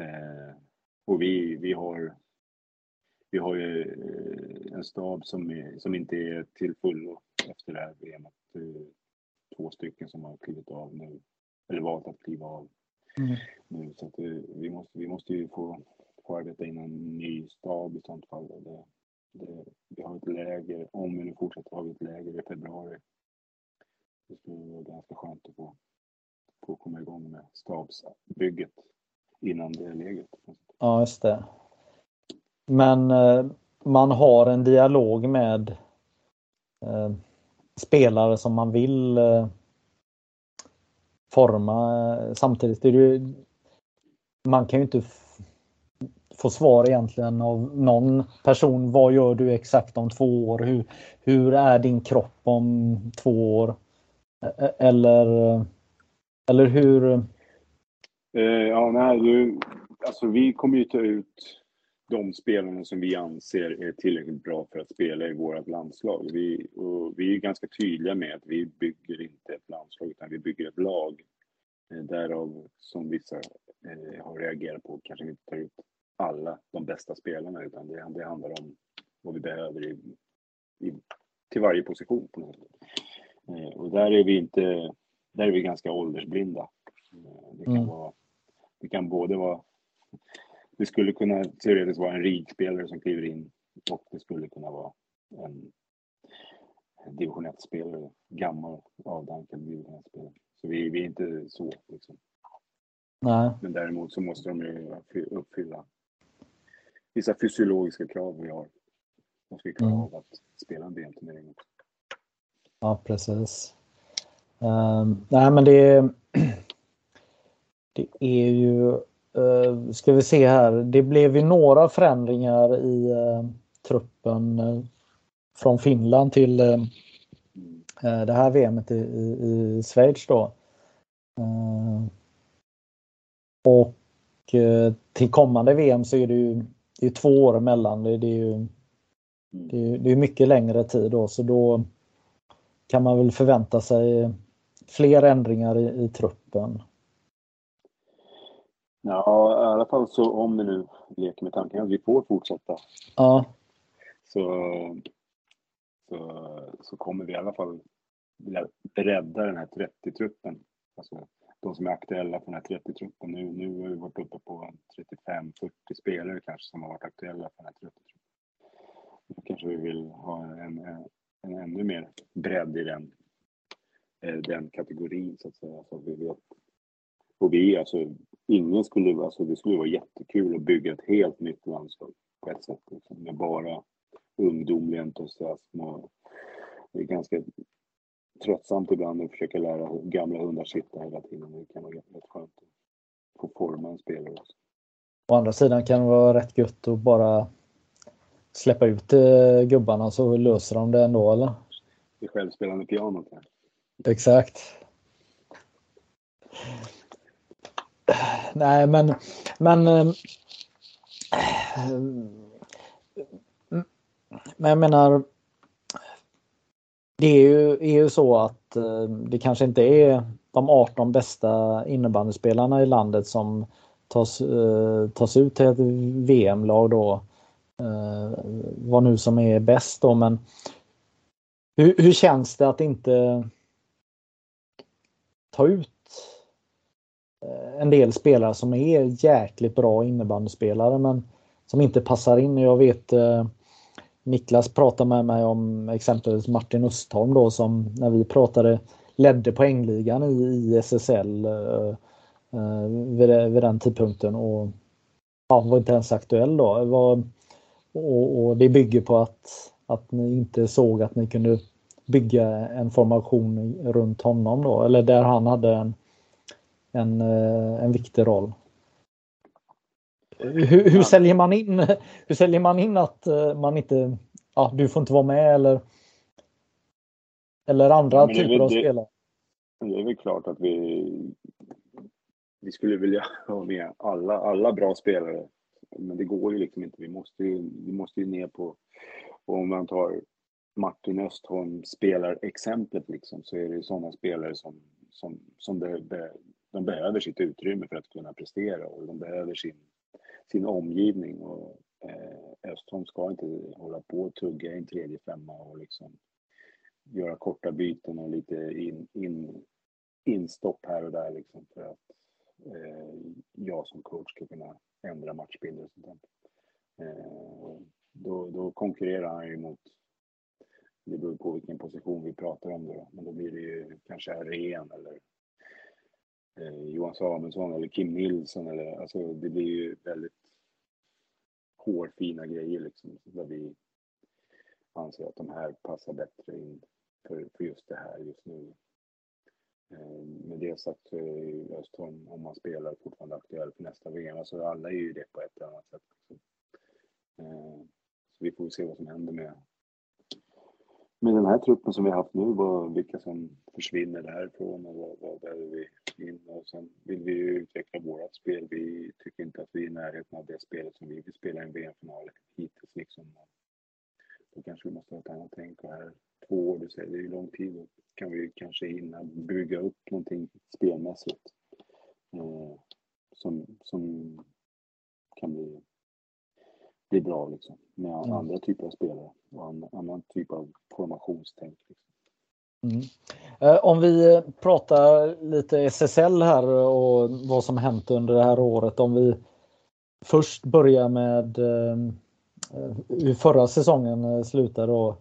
Eh, och vi, vi har vi har ju eh, en stab som, är, som inte är till fullo efter det här VMet två stycken som har klivit av nu, eller valt att kliva av mm. nu. Så att det, vi, måste, vi måste ju få, få arbeta in en ny stab i sånt fall. Det, det, vi har ett läger, om vi nu fortsätter ha ett läger i februari. Det skulle vara ganska skönt att få, få komma igång med stabsbygget innan det lägret. Ja, just det. Men eh, man har en dialog med eh, spelare som man vill eh, forma. Eh, samtidigt är det ju, man kan ju inte få svar egentligen av någon person. Vad gör du exakt om två år? Hur, hur är din kropp om två år? E-, eller Eller hur? Eh, ja, nej, du, alltså vi kommer ju ta ut de spelarna som vi anser är tillräckligt bra för att spela i vårt landslag. Vi, och vi är ganska tydliga med att vi bygger inte ett landslag utan vi bygger ett lag. Eh, därav som vissa eh, har reagerat på kanske inte tar ut alla de bästa spelarna utan det, det handlar om vad vi behöver i, i, till varje position. På något sätt. Eh, och där är vi inte, där är vi ganska åldersblinda. Eh, det kan, mm. vara, det kan både vara det skulle kunna teoretiskt vara en ridspelare som kliver in och det skulle kunna vara en division 1-spelare, gammal avdankad division 1-spelare. Så vi, vi är inte så liksom. Nej. Men däremot så måste de ju uppfylla vissa fysiologiska krav vi har. De ska klara mm. av att spela en VM-turnering. Ja, precis. Um, nej, men det, det är ju Uh, ska vi se här. Det blev ju några förändringar i uh, truppen uh, från Finland till det här VMet i, i, i Schweiz då. och till kommande VM så är det ju det är två år emellan. Det, det är ju det är, det är mycket längre tid då så då kan man väl förvänta sig fler ändringar i, i truppen. Ja, i alla fall så om vi nu leker med tanken att vi får fortsätta. Ja. Så, så, så kommer vi i alla fall bredda den här 30-truppen. Alltså de som är aktuella för den här 30-truppen. Nu, nu har vi varit uppe på 35-40 spelare kanske som har varit aktuella för den här 30-truppen. Nu kanske vi vill ha en, en, en ännu mer bredd i den, eh, den kategorin så att säga. Så vi vet. Och vi, alltså ingen skulle, alltså det skulle vara jättekul att bygga ett helt nytt landslag på ett sätt. Liksom, med bara ungdomlig entusiasm och det är ganska tröttsamt ibland att försöka lära gamla hundar sitta hela tiden. Det kan vara rätt skönt att få forma en spelare också. Å andra sidan kan det vara rätt gött att bara släppa ut eh, gubbarna så löser de det ändå eller? Det självspelande pianot. Här. Exakt. Nej, men, men eh, men jag menar det är ju, är ju så att eh, det kanske inte är de 18 bästa innebandyspelarna i landet som tas, eh, tas ut till ett VM-lag då. Eh, vad nu som är bäst då men hur, hur känns det att inte ta ut en del spelare som är jäkligt bra innebandyspelare men som inte passar in. Jag vet eh, Niklas pratade med mig om exempelvis Martin Östholm då som när vi pratade ledde poängligan i, i SSL eh, eh, vid, vid, den tidpunkten och ja, var inte ens aktuell då. Var, och, och, det bygger på att, att ni inte såg att ni kunde bygga en formation runt honom då eller där han hade en en, eh, en viktig roll. Hur, hur, säljer man in, hur säljer man in att eh, man inte, ja du får inte vara med eller eller andra ja, typer av spelare? Det är väl klart att vi, vi skulle vilja ha med alla, alla bra spelare. Men det går ju liksom inte. Vi måste ju, vi måste ju ner på, om man tar Martin Östholm spelar exemplet liksom, så är det sådana spelare som, som, som det, de behöver sitt utrymme för att kunna prestera och de behöver sin, sin omgivning. Och, eh, Östholm ska inte hålla på och tugga i en tredje femma och liksom göra korta byten och lite in, in, instopp här och där liksom för att eh, jag som coach ska kunna ändra matchbilder och sånt där. Eh, då, då konkurrerar han ju mot det beror på vilken position vi pratar om då, men då blir det ju kanske ren eller Eh, Johan Samuelsson eller Kim Nilsson eller alltså det blir ju väldigt hårfina grejer liksom där vi anser att de här passar bättre in för, för just det här just nu. Eh, med det sagt så är ju Östholm, om man spelar, fortfarande aktuell för nästa VM. Alltså alla är ju det på ett eller annat sätt. Liksom. Eh, så vi får se vad som händer med, med den här truppen som vi har haft nu, vad, vilka som försvinner därifrån och vad, vad behöver vi in och sen vill vi ju utveckla vårat spel. Vi tycker inte att vi är i närheten av det spelet som vi vill spela i en VM-final hittills liksom. Då kanske vi måste ha ett annat tänk och här två år, du säger, det är ju lång tid. Då kan vi kanske hinna bygga upp någonting spelmässigt eh, som, som kan bli, bli bra liksom. Med mm. andra typer av spelare och annan typ av formationstänk. Liksom. Mm. Eh, om vi pratar lite SSL här och vad som hänt under det här året. Om vi först börjar med eh, hur förra säsongen eh, slutade då.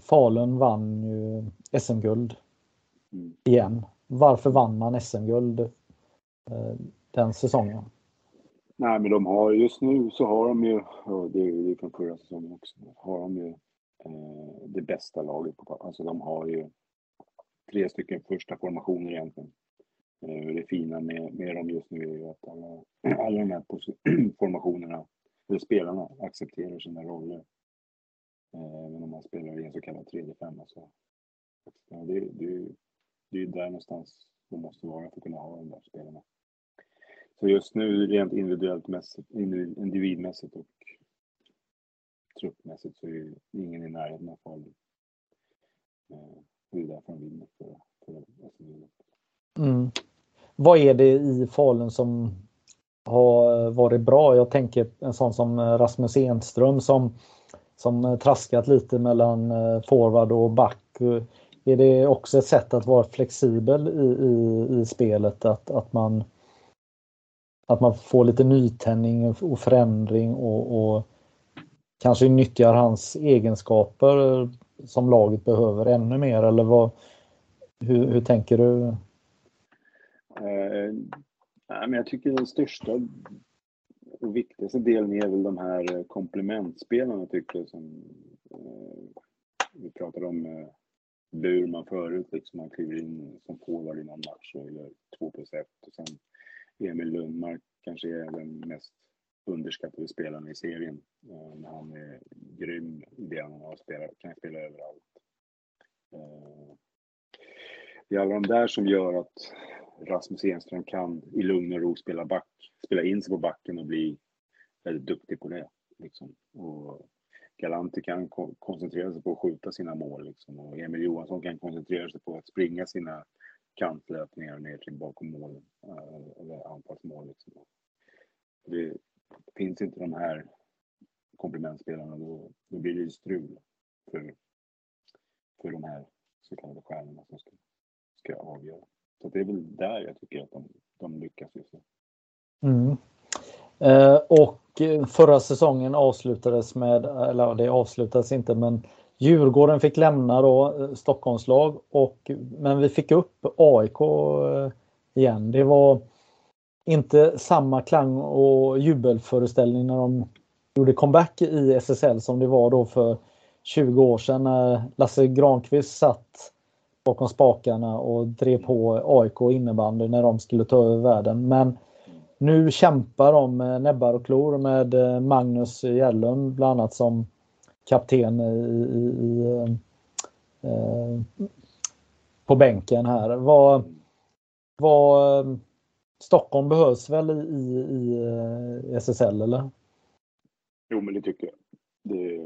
Falun vann ju SM-guld mm. igen. Varför vann man SM-guld den säsongen? Nej, men de har just nu så har de ju, och det är ju från förra säsongen också, har de ju eh, det bästa laget på Alltså de har ju tre stycken första formationer egentligen. Eh, det fina med, med dem just nu är ju att alla, alla de här formationerna, eller spelarna, accepterar sina roller. Eh, men om man spelar i en så kallad 3D5, så ja, det, det, det är där någonstans de måste vara för att kunna ha de där spelarna. Så just nu rent individuellt mässigt, individmässigt och truppmässigt så är ingen i närheten av Falun. Eh, det är därför de vinner för, för mm. Vad är det i Falun som har varit bra? Jag tänker en sån som Rasmus Enström som, som traskat lite mellan eh, forward och back. Är det också ett sätt att vara flexibel i, i, i spelet? Att, att, man, att man får lite nytändning och förändring och, och kanske nyttjar hans egenskaper som laget behöver ännu mer eller vad, hur, hur tänker du? Eh, men jag tycker den största och viktigaste delen är väl de här komplementspelarna tycker jag som eh, vi pratade om eh, Burman förut, liksom han kliver in som forward i någon match och gör 2 plus 1 och sen Emil Lundmark kanske är den mest underskattade spelaren i serien. Eh, Men han är grym i det han har spelat, kan spela överallt. Eh, det är alla de där som gör att Rasmus Enström kan i lugn och ro spela back, spela in sig på backen och bli väldigt duktig på det. Liksom. Och Galanti kan koncentrera sig på att skjuta sina mål liksom. och Emil Johansson kan koncentrera sig på att springa sina kantlöpningar ner till bakom målen, eh, eller anfallsmål. Liksom. Det finns inte de här komplementspelarna då, då blir det ju strul för, för de här så kallade stjärnorna som ska, ska avgöra. Så det är väl där jag tycker att de, de lyckas just nu. Mm. Eh, och förra säsongen avslutades med, eller det avslutades inte men Djurgården fick lämna då eh, Stockholmslag och men vi fick upp AIK eh, igen. Det var inte samma klang och jubelföreställning när de gjorde comeback i SSL som det var då för 20 år sedan när Lasse Granqvist satt bakom spakarna och drev på AIK innebandy när de skulle ta över världen. Men nu kämpar de med näbbar och klor med eh, Magnus Gällund bland annat som kapten i, i, i eh, eh på bänken här. Vad, vad, eh, Stockholm behövs väl i, i, i eh, SSL eller? Jo men det tycker jag. Det,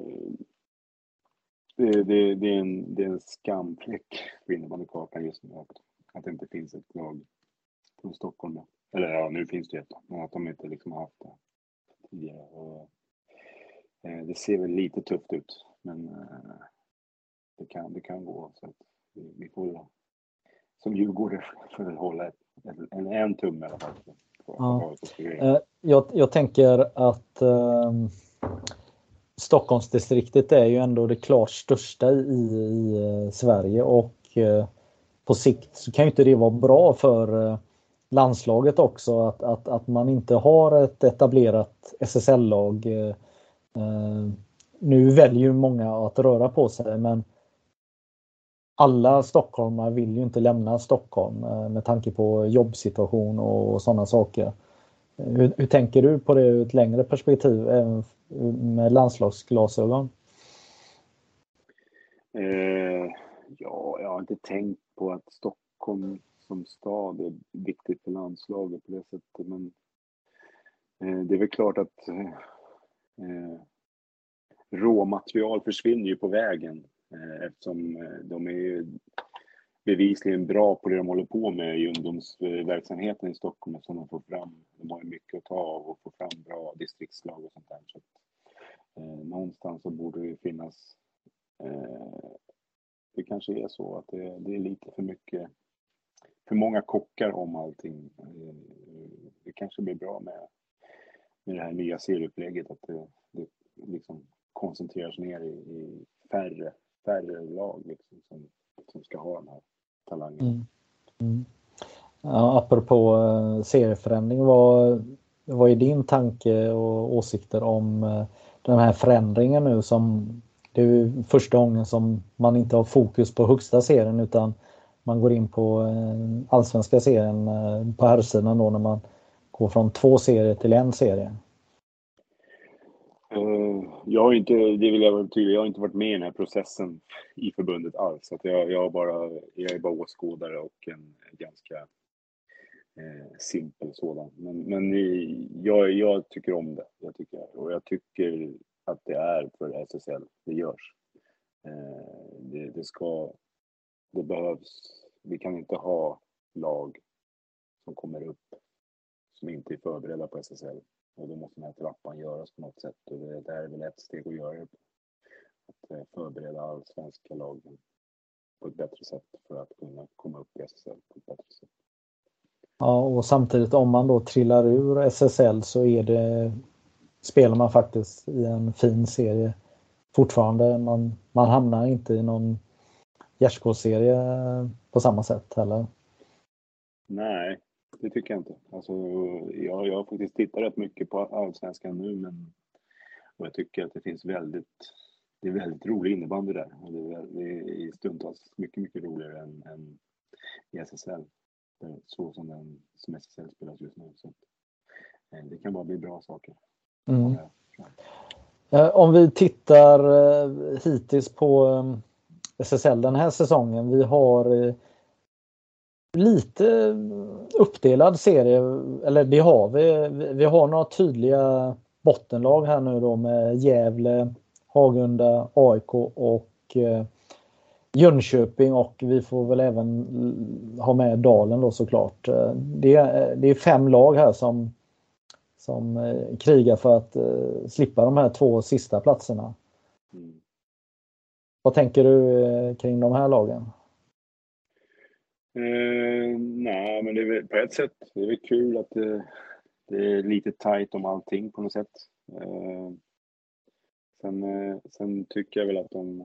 det, det, det, är, en, det är en skamfläck på innebandykartan just nu att, att det inte finns ett lag från Stockholm. Eller ja, nu finns det ett, men att de inte liksom har haft det tidigare. Och, eh, det ser väl lite tufft ut, men eh, det, kan, det kan gå. Så att vi, vi får som djurgårdare får väl hålla ett, en, en tumme i alla fall. Ja. Eh, jag, jag tänker att eh, Stockholmsdistriktet är ju ändå det klart största i, i eh, Sverige och eh, på sikt så kan ju inte det vara bra för eh, landslaget också att, att, att man inte har ett etablerat SSL-lag. Nu väljer många att röra på sig men alla stockholmare vill ju inte lämna Stockholm eh, med tanke på jobbsituation och sådana saker. Hur, hur, tänker du på det ur ett längre perspektiv, även med landslagsglasögon? Eh, ja, jag har inte tänkt på att Stockholm som stad är viktigt för landslaget på det sättet. Men eh, det är väl klart att eh, eh råmaterial försvinner ju på vägen Eh, eftersom eh, de är ju bevisligen bra på det de håller på med i ungdomsverksamheten i Stockholm som de får fram. De har ju mycket att ta av och få fram bra distriktslag och sånt där. Så att, eh, någonstans så borde det finnas eh, det kanske är så att det, det, är lite för mycket, för många kockar om allting. Eh, det kanske blir bra med, med det här nya serieupplägget, att det, det liksom koncentreras ner i, i färre, färre lag liksom, som, som ska ha de här talangerna. Mm. Mm. Ja, apropå eh, serieförändring, vad, vad är din tanke och åsikter om eh, den här förändringen nu som det är första gången som man inte har fokus på högsta serien utan man går in på eh, allsvenska serien på herrsidan då när man går från två serier till en serie. Eh, jag har inte, det vill jag vara tydlig, jag har inte varit med i den här processen i förbundet alls. Så jag, jag, bara, jag är bara åskådare och en ganska eh, simpel sådan. Men, men jag, jag tycker om det. Jag tycker, och jag tycker att det är för SSL det görs. Eh, det, det ska, det behövs, vi kan inte ha lag som kommer upp som inte är förberedda på SSL och då måste den här trappan göras på något sätt. Och det, här är väl ett steg att göra det på. Att eh, förbereda allsvenska lagen på ett bättre sätt för att kunna komma upp i SSL på ett bättre sätt. Ja, och samtidigt om man då trillar ur SSL så är det spelar man faktiskt i en fin serie fortfarande. Man, man hamnar inte i någon gärdsgårdsserie på samma sätt heller. Nej, det tycker jag inte. Alltså, jag, jag har faktiskt tittat rätt mycket på allsvenskan nu, men och jag tycker att det finns väldigt, det är väldigt rolig innebandy där. Och det, är, det är stundtals mycket, mycket roligare än, än i SSL. Så som, den, som SSL spelas just nu. Så eh, det kan bara bli bra saker. Mm. Eh, om vi tittar eh, hittills på SSL den här säsongen. Vi har lite uppdelad serie, eller det har vi. Vi har några tydliga bottenlag här nu då med Gävle, Hagunda, AIK och eh, Jönköping och vi får väl även ha med Dalen då såklart. Eh, det, är, det är fem lag här som, som eh, krigar för att slippa de här två sista platserna. Mm. Vad tänker du kring de här lagen? Eh, nej, men det är väl, på ett sätt det är väl kul att det, det är lite tajt om allting på något sätt. Eh, sen, eh, sen tycker jag väl att de...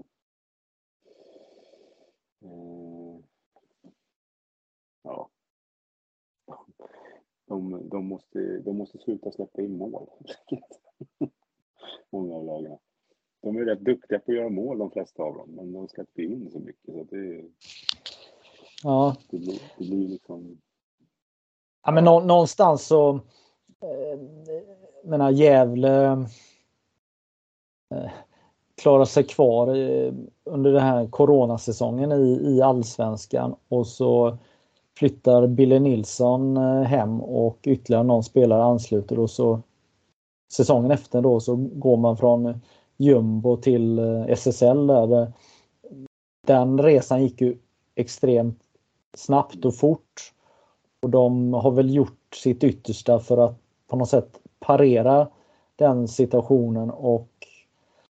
Eh, ja. De, de, måste, de måste sluta släppa in mål. Många av lagen. De är rätt duktiga på att göra mål de flesta av dem, men de släpper in så mycket så det Ja. Det blir, det blir liksom... Ja, men nå, någonstans så... Eh, menar Gävle eh, klarar sig kvar i, under den här coronasäsongen i, i allsvenskan och så flyttar Bille Nilsson eh, hem och ytterligare någon spelare ansluter och så säsongen efter då så går man från jumbo till eh, SSL där. Den resan gick ju extremt snabbt och fort. Och de har väl gjort sitt yttersta för att på något sätt parera den situationen och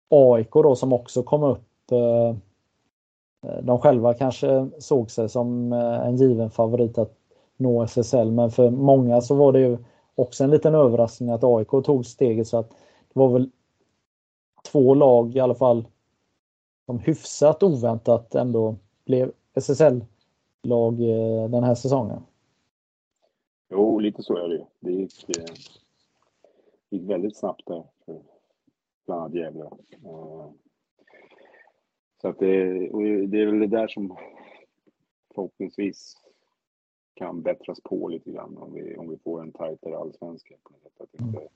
AIK då som också kom upp. Eh, de själva kanske såg sig som eh, en given favorit att nå SSL men för många så var det ju också en liten överraskning att AIK tog steget så att det var väl två lag i alla fall som hyfsat oväntat ändå blev SSL lag eh, den här säsongen? Jo, lite så är det Det gick, eh, gick väldigt snabbt där för bland annat Gävle. Eh, så att det, det är väl det där som förhoppningsvis kan bättras på lite grann om vi, om vi får en tajtare allsvenska. På något sätt. Att inte,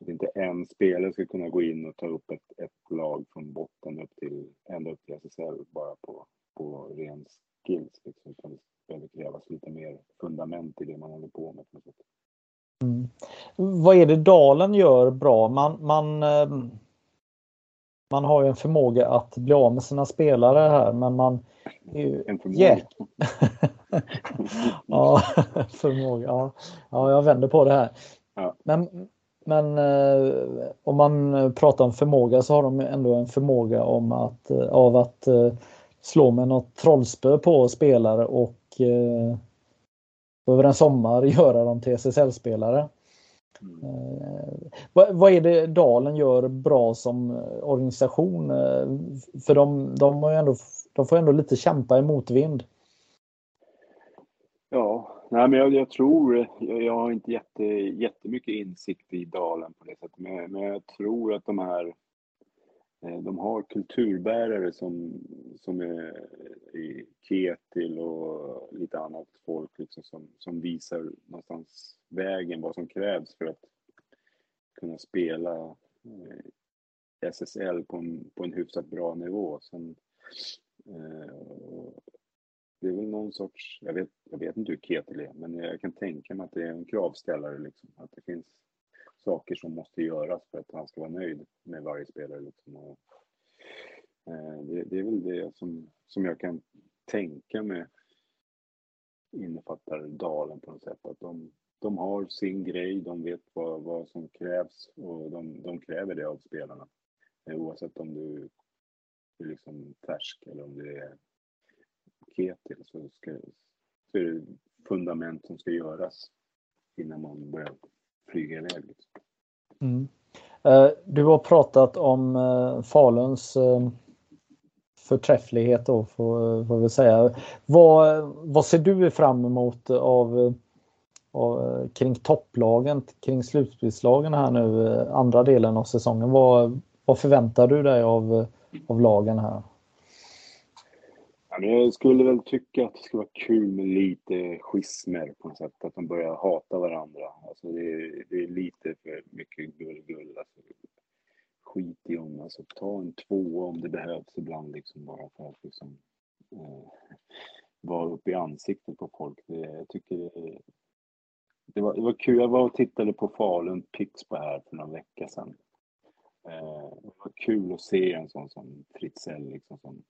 Att inte en spelare ska kunna gå in och ta upp ett, ett lag från botten upp till, ända upp till SSL bara på, på ren skills. Liksom. Utan det behöver krävas lite mer fundament i det man håller på med. Mm. Vad är det Dalen gör bra? Man, man, ehm, man har ju en förmåga att bli av med sina spelare här men man... En förmåga? ja, förmåga. Ja. ja, jag vänder på det här. Ja. Men, men eh, om man pratar om förmåga så har de ändå en förmåga om att, eh, av att eh, slå med något trollspö på spelare och över en sommar göra dem till SSL-spelare. Mm. Vad, vad, är det Dalen gör bra som organisation? För de, de, har ändå, de får ändå lite kämpa i motvind. Ja, nej men jag, jag tror, jag, jag, har inte jätte, jättemycket insikt i Dalen på det sättet, men, men jag tror att de här eh, Eh, de har kulturbärare som, som är i Ketil och lite annat folk liksom som, som visar någonstans vägen, vad som krävs för att kunna spela eh, SSL på en, på en hyfsat bra nivå. Sen, eh, det är väl någon sorts, jag vet, jag vet inte hur Ketil är, men jag kan tänka mig att det är en kravställare liksom. Att det finns saker som måste göras för att han ska vara nöjd med varje spelare liksom. Och, eh, det, det, är väl det som, som jag kan tänka mig innefattar Dalen på något sätt. Att de, de har sin grej, de vet vad, vad som krävs och de, de kräver det av spelarna. Eh, oavsett om du är liksom färsk eller om du är Ketil så, ska, så är det fundament som ska göras innan man börjar flyger iväg. Liksom. Mm. Eh, du har pratat om eh, Faluns eh, förträfflighet då får, får vi säga. Vad, vad ser du fram emot av, av kring topplagen, kring slutspelslagen här nu andra delen av säsongen? Vad, vad förväntar du dig av, av lagen här? Jag skulle väl tycka att det skulle vara kul med lite schismer på något sätt. Att de börjar hata varandra. Alltså det, är, det är lite för mycket gull-gull. Alltså, skit i om, alltså ta en tvåa om det behövs ibland liksom bara för att liksom eh, vara uppe i ansiktet på folk. Det, jag tycker det, det, var, det var kul. Jag var och tittade på Falun Pixbo här för några vecka sedan. Eh, det var kul att se en sån som Fritzell liksom som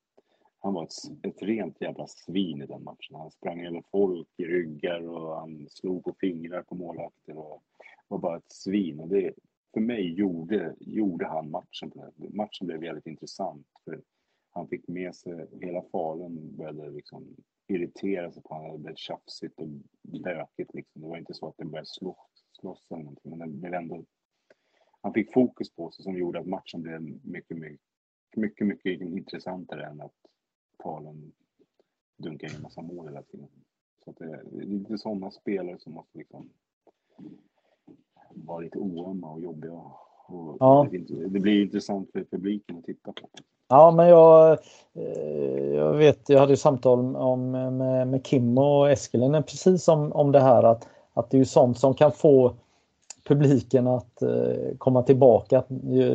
han var ett, ett rent jävla svin i den matchen. Han sprang över folk i ryggar och han slog på fingrar på målvakter och var bara ett svin. Och det, för mig gjorde, gjorde han matchen. Matchen blev väldigt intressant för han fick med sig, hela Falun började liksom irritera sig på honom. Det blev tjafsigt och bökigt liksom. Det var inte så att den började slåss, slåss eller någonting, men det blev ändå han fick fokus på sig som gjorde att matchen blev mycket, mycket, mycket, mycket intressantare än att Falun dunkar in en massa mål hela tiden. Så att det, är lite sådana spelare som måste liksom vara lite oömma och jobbiga. Och ja. det, det blir intressant för publiken att titta på. Ja, men jag, eh, jag vet, jag hade samtal om, med, med Kim och Eskelinen precis om, om det här att, att det är ju sånt som kan få publiken att uh, komma tillbaka.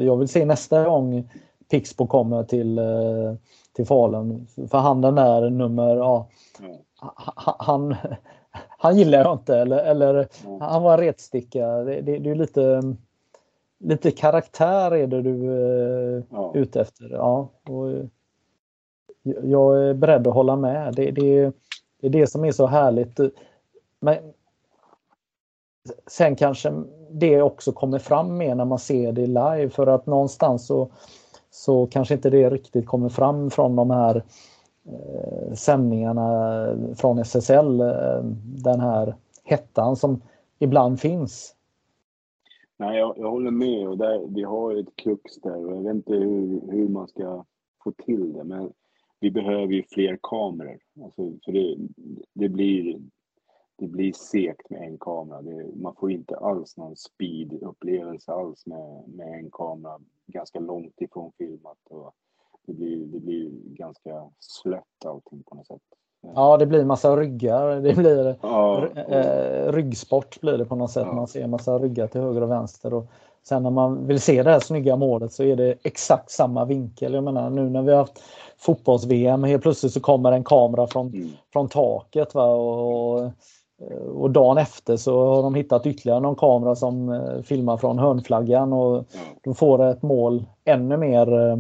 Jag vill se nästa gång Pixbo kommer till uh, till Falun. För han den där nummer, ja, mm. han, han gillar jag inte eller, eller mm. han var en retsticka. Det, det, det, är lite, lite karaktär är det du är eh, ute efter. Ja, och jag är beredd att hålla med. Det, det, det är det som är så härligt. Men sen kanske det också kommer fram mer när man ser det live för att någonstans så så kanske inte det riktigt kommer fram från de här eh, sändningarna från SSL, eh, den här hettan som ibland finns. Nej, jag, jag håller med och där, vi har ett krux där och jag vet inte hur, hur man ska få till det men vi behöver ju fler kameror. Alltså, för det, det, blir, det blir segt med en kamera. Det, man får inte alls någon speed-upplevelse alls med, med en kamera ganska långt ifrån filmat. Och det, blir, det blir ganska slött allting på något sätt. Ja, det blir massa ryggar. Det blir ja, och... ryggsport blir det på något sätt. Ja. Man ser massa ryggar till höger och vänster. Och Sen när man vill se det här snygga målet så är det exakt samma vinkel. Jag menar nu när vi har haft fotbolls-VM, helt plötsligt så kommer en kamera från, mm. från taket. Va? Och, och dagen efter så har de hittat ytterligare någon kamera som eh, filmar från hörnflaggan och då får ett mål ännu mer eh,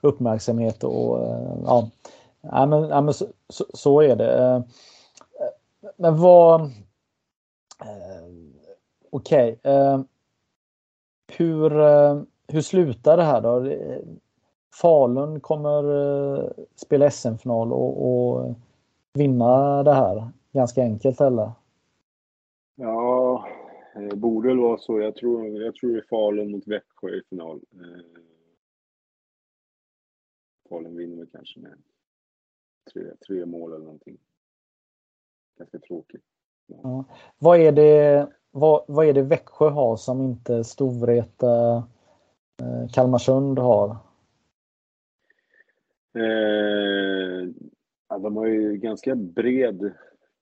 uppmärksamhet. Och, eh, ja, ja, men, ja, men så, så, så, är det. Men vad... Okej. Okay. Hur, hur slutar det här då? Falun kommer spela SM-final och, och vinna det här ganska enkelt eller? Ja, det borde väl vara så. Jag tror, jag tror det är Falun mot Växjö i final. Eh, Falun vinner kanske med tre, tre mål eller någonting. Ganska tråkigt. Ja. Ja. Vad, är det, vad, vad är det Växjö har som inte Storvreta eh, Kalmarsund har? Eh, ja, de har ju ganska bred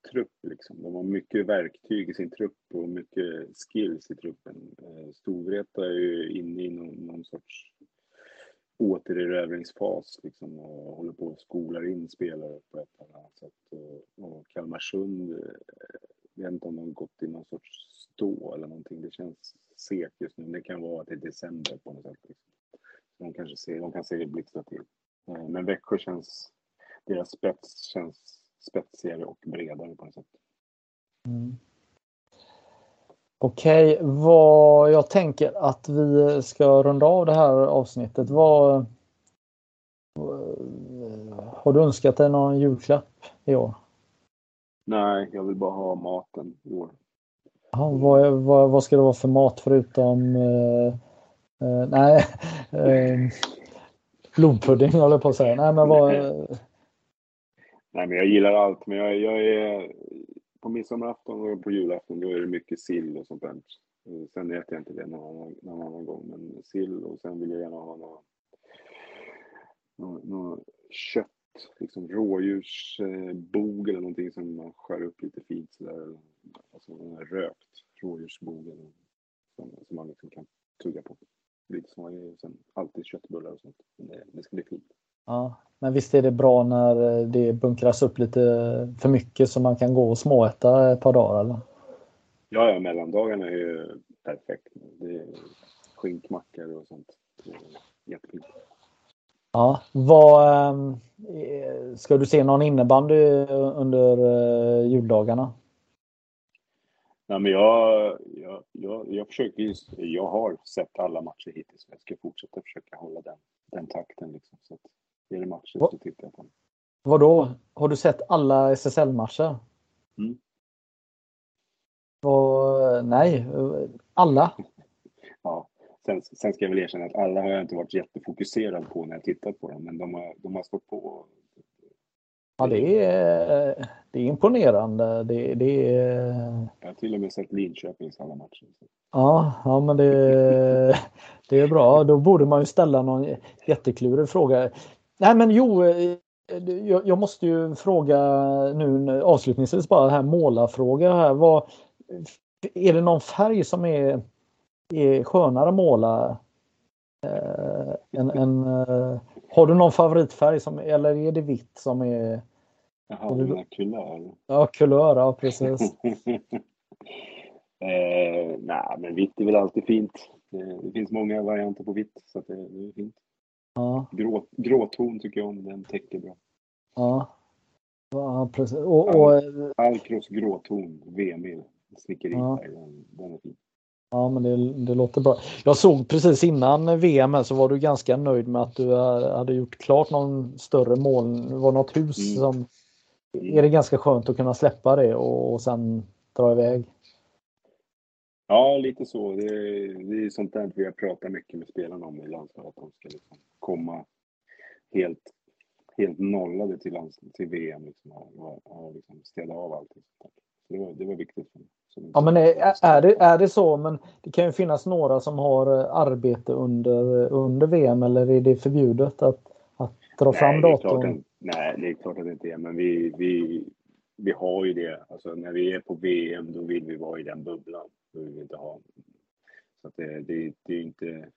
trupp. Liksom. De har mycket verktyg i sin trupp och mycket skills i truppen. Eh, Storvreta är ju inne i någon, någon sorts återerövringsfas liksom, och håller på att skolar in spelare på ett eller annat sätt. Och, och Kalmarsund, eh, jag vet inte om de har gått i någon sorts stå eller någonting. Det känns segt just nu. Det kan vara att det är december på något sätt. Liksom. De, kanske ser, de kan se det blixtra till. Eh, men Växjö känns, deras spets känns spetsigare och bredare på något sätt. Mm. Okej, okay, vad jag tänker att vi ska runda av det här avsnittet. Vad, har du önskat dig någon julklapp i år? Nej, jag vill bara ha maten i år. Aha, vad, vad, vad ska det vara för mat förutom eh, eh, nej, eh, blodpudding håller jag på att säga. Nej, men vad, Nej, men jag gillar allt. Men jag, jag är... På midsommarafton och på julafton då är det mycket sill och sånt där. Eh, sen äter jag inte det någon annan, någon annan gång. Men sill och sen vill jag gärna ha något, något, något kött. Liksom rådjursbog eller någonting som man skär upp lite fint sådär. Alltså rökt rådjursbog som, som man liksom kan tugga på. Lite som sen alltid köttbullar och sånt. Men det, det ska bli fint. Ja, men visst är det bra när det bunkras upp lite för mycket så man kan gå och småäta ett par dagar eller? Ja, ja mellandagarna är ju perfekt. Det är skinkmackor och sånt. jättefint. Ja, vad, ehm, ska du se någon innebandy under eh, juldagarna? Nej, men jag, jag, jag, jag försöker just, jag har sett alla matcher hittills. Jag ska fortsätta försöka hålla den, den takten. Liksom, så är det matcher så tittar jag på. Vadå? Har du sett alla SSL-matcher? Mm. Och, nej, alla? ja, sen, sen ska jag väl erkänna att alla har jag inte varit jättefokuserad på när jag tittat på dem, men de har, de har stått på. Ja, det är, det är imponerande. Det, det är... Jag har till och med sett Linköpings alla matcher. Ja, ja men det, det är bra. Då borde man ju ställa någon jätteklurig fråga. Nej men jo, eh, jag, måste ju fråga nu avslutningsvis bara här målarfråga här. Vad, är det någon färg som är, är skönare måla? Eh, en, en, eh, har du någon favoritfärg som, eller är det vitt som är? Jaha, du kulör? Ja, kulör, ja precis. eh, nej, men vitt är väl alltid fint. Det, det finns många varianter på vitt så det är fint. Ja. Grå, gråton tycker jag om, den täcker bra. Ja. ja precis. Och, och... Alcros gråton, VME, snickeri, ja. den, den är fin. Ja, men det, det låter bra. Jag såg precis innan VM så var du ganska nöjd med att du hade gjort klart någon större mål. Det var något hus mm. som... Är det ganska skönt att kunna släppa det och, och sen dra iväg? Ja, lite så. Det, det är sånt där vi har pratat mycket med spelarna om i landslaget. Att de ska liksom komma helt, helt nollade till, till VM liksom, och, och liksom städa av allting. Så det var, det var viktigt. För Ja, men är, är, det, är det så? Men det kan ju finnas några som har eh, arbete under, under VM eller är det förbjudet att, att dra nej, fram datorn? Nej, det är klart att det inte är, men vi, vi, vi har ju det. Alltså när vi är på VM då vill vi vara i den bubblan. Då vill vi inte ha Så att det, det, det är inte...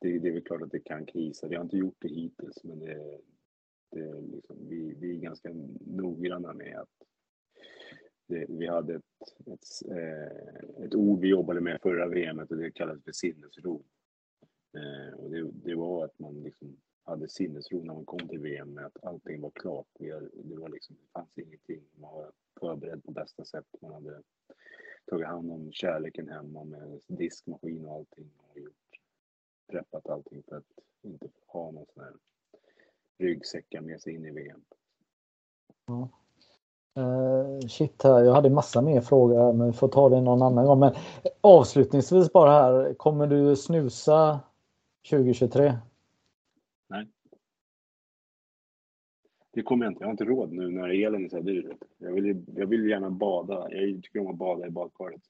Det, det är väl klart att det kan krisa. Det har inte gjort det hittills, men det, det liksom, vi, vi är ganska noggranna med att det, vi hade ett, ett, eh, ett ord vi jobbade med förra VMet och det kallades för sinnesro. Eh, och det, det var att man liksom hade sinnesro när man kom till VM med att allting var klart. Det, var liksom, det fanns ingenting. Man var förberedd på bästa sätt. Man hade tagit hand om kärleken hemma med diskmaskin och allting och gjort, preppat allting för att inte ha någon sån här ryggsäckar med sig in i VM. Ja. Uh, shit, här. jag hade massa mer frågor men vi får ta det någon annan gång. Men avslutningsvis bara här, kommer du snusa 2023? Nej. Det kommer jag inte. Jag har inte råd nu när elen är så här dyr. Jag vill, jag vill gärna bada. Jag tycker om att bada i badkaret.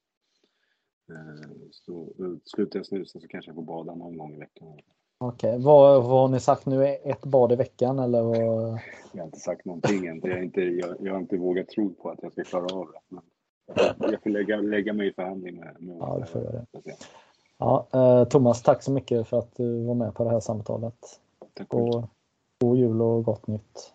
Uh, så slutar jag snusa så kanske jag får bada någon gång i veckan. Okej, okay. vad, vad har ni sagt nu? Ett bad i veckan eller? Vad... Jag har inte sagt någonting än. Jag, inte, jag, jag har inte vågat tro på att jag ska klara av det. Men jag får lägga, lägga mig i förhandling med, med Ja, du får göra det. Ja, eh, Thomas, tack så mycket för att du var med på det här samtalet. Tack och, god jul och gott nytt.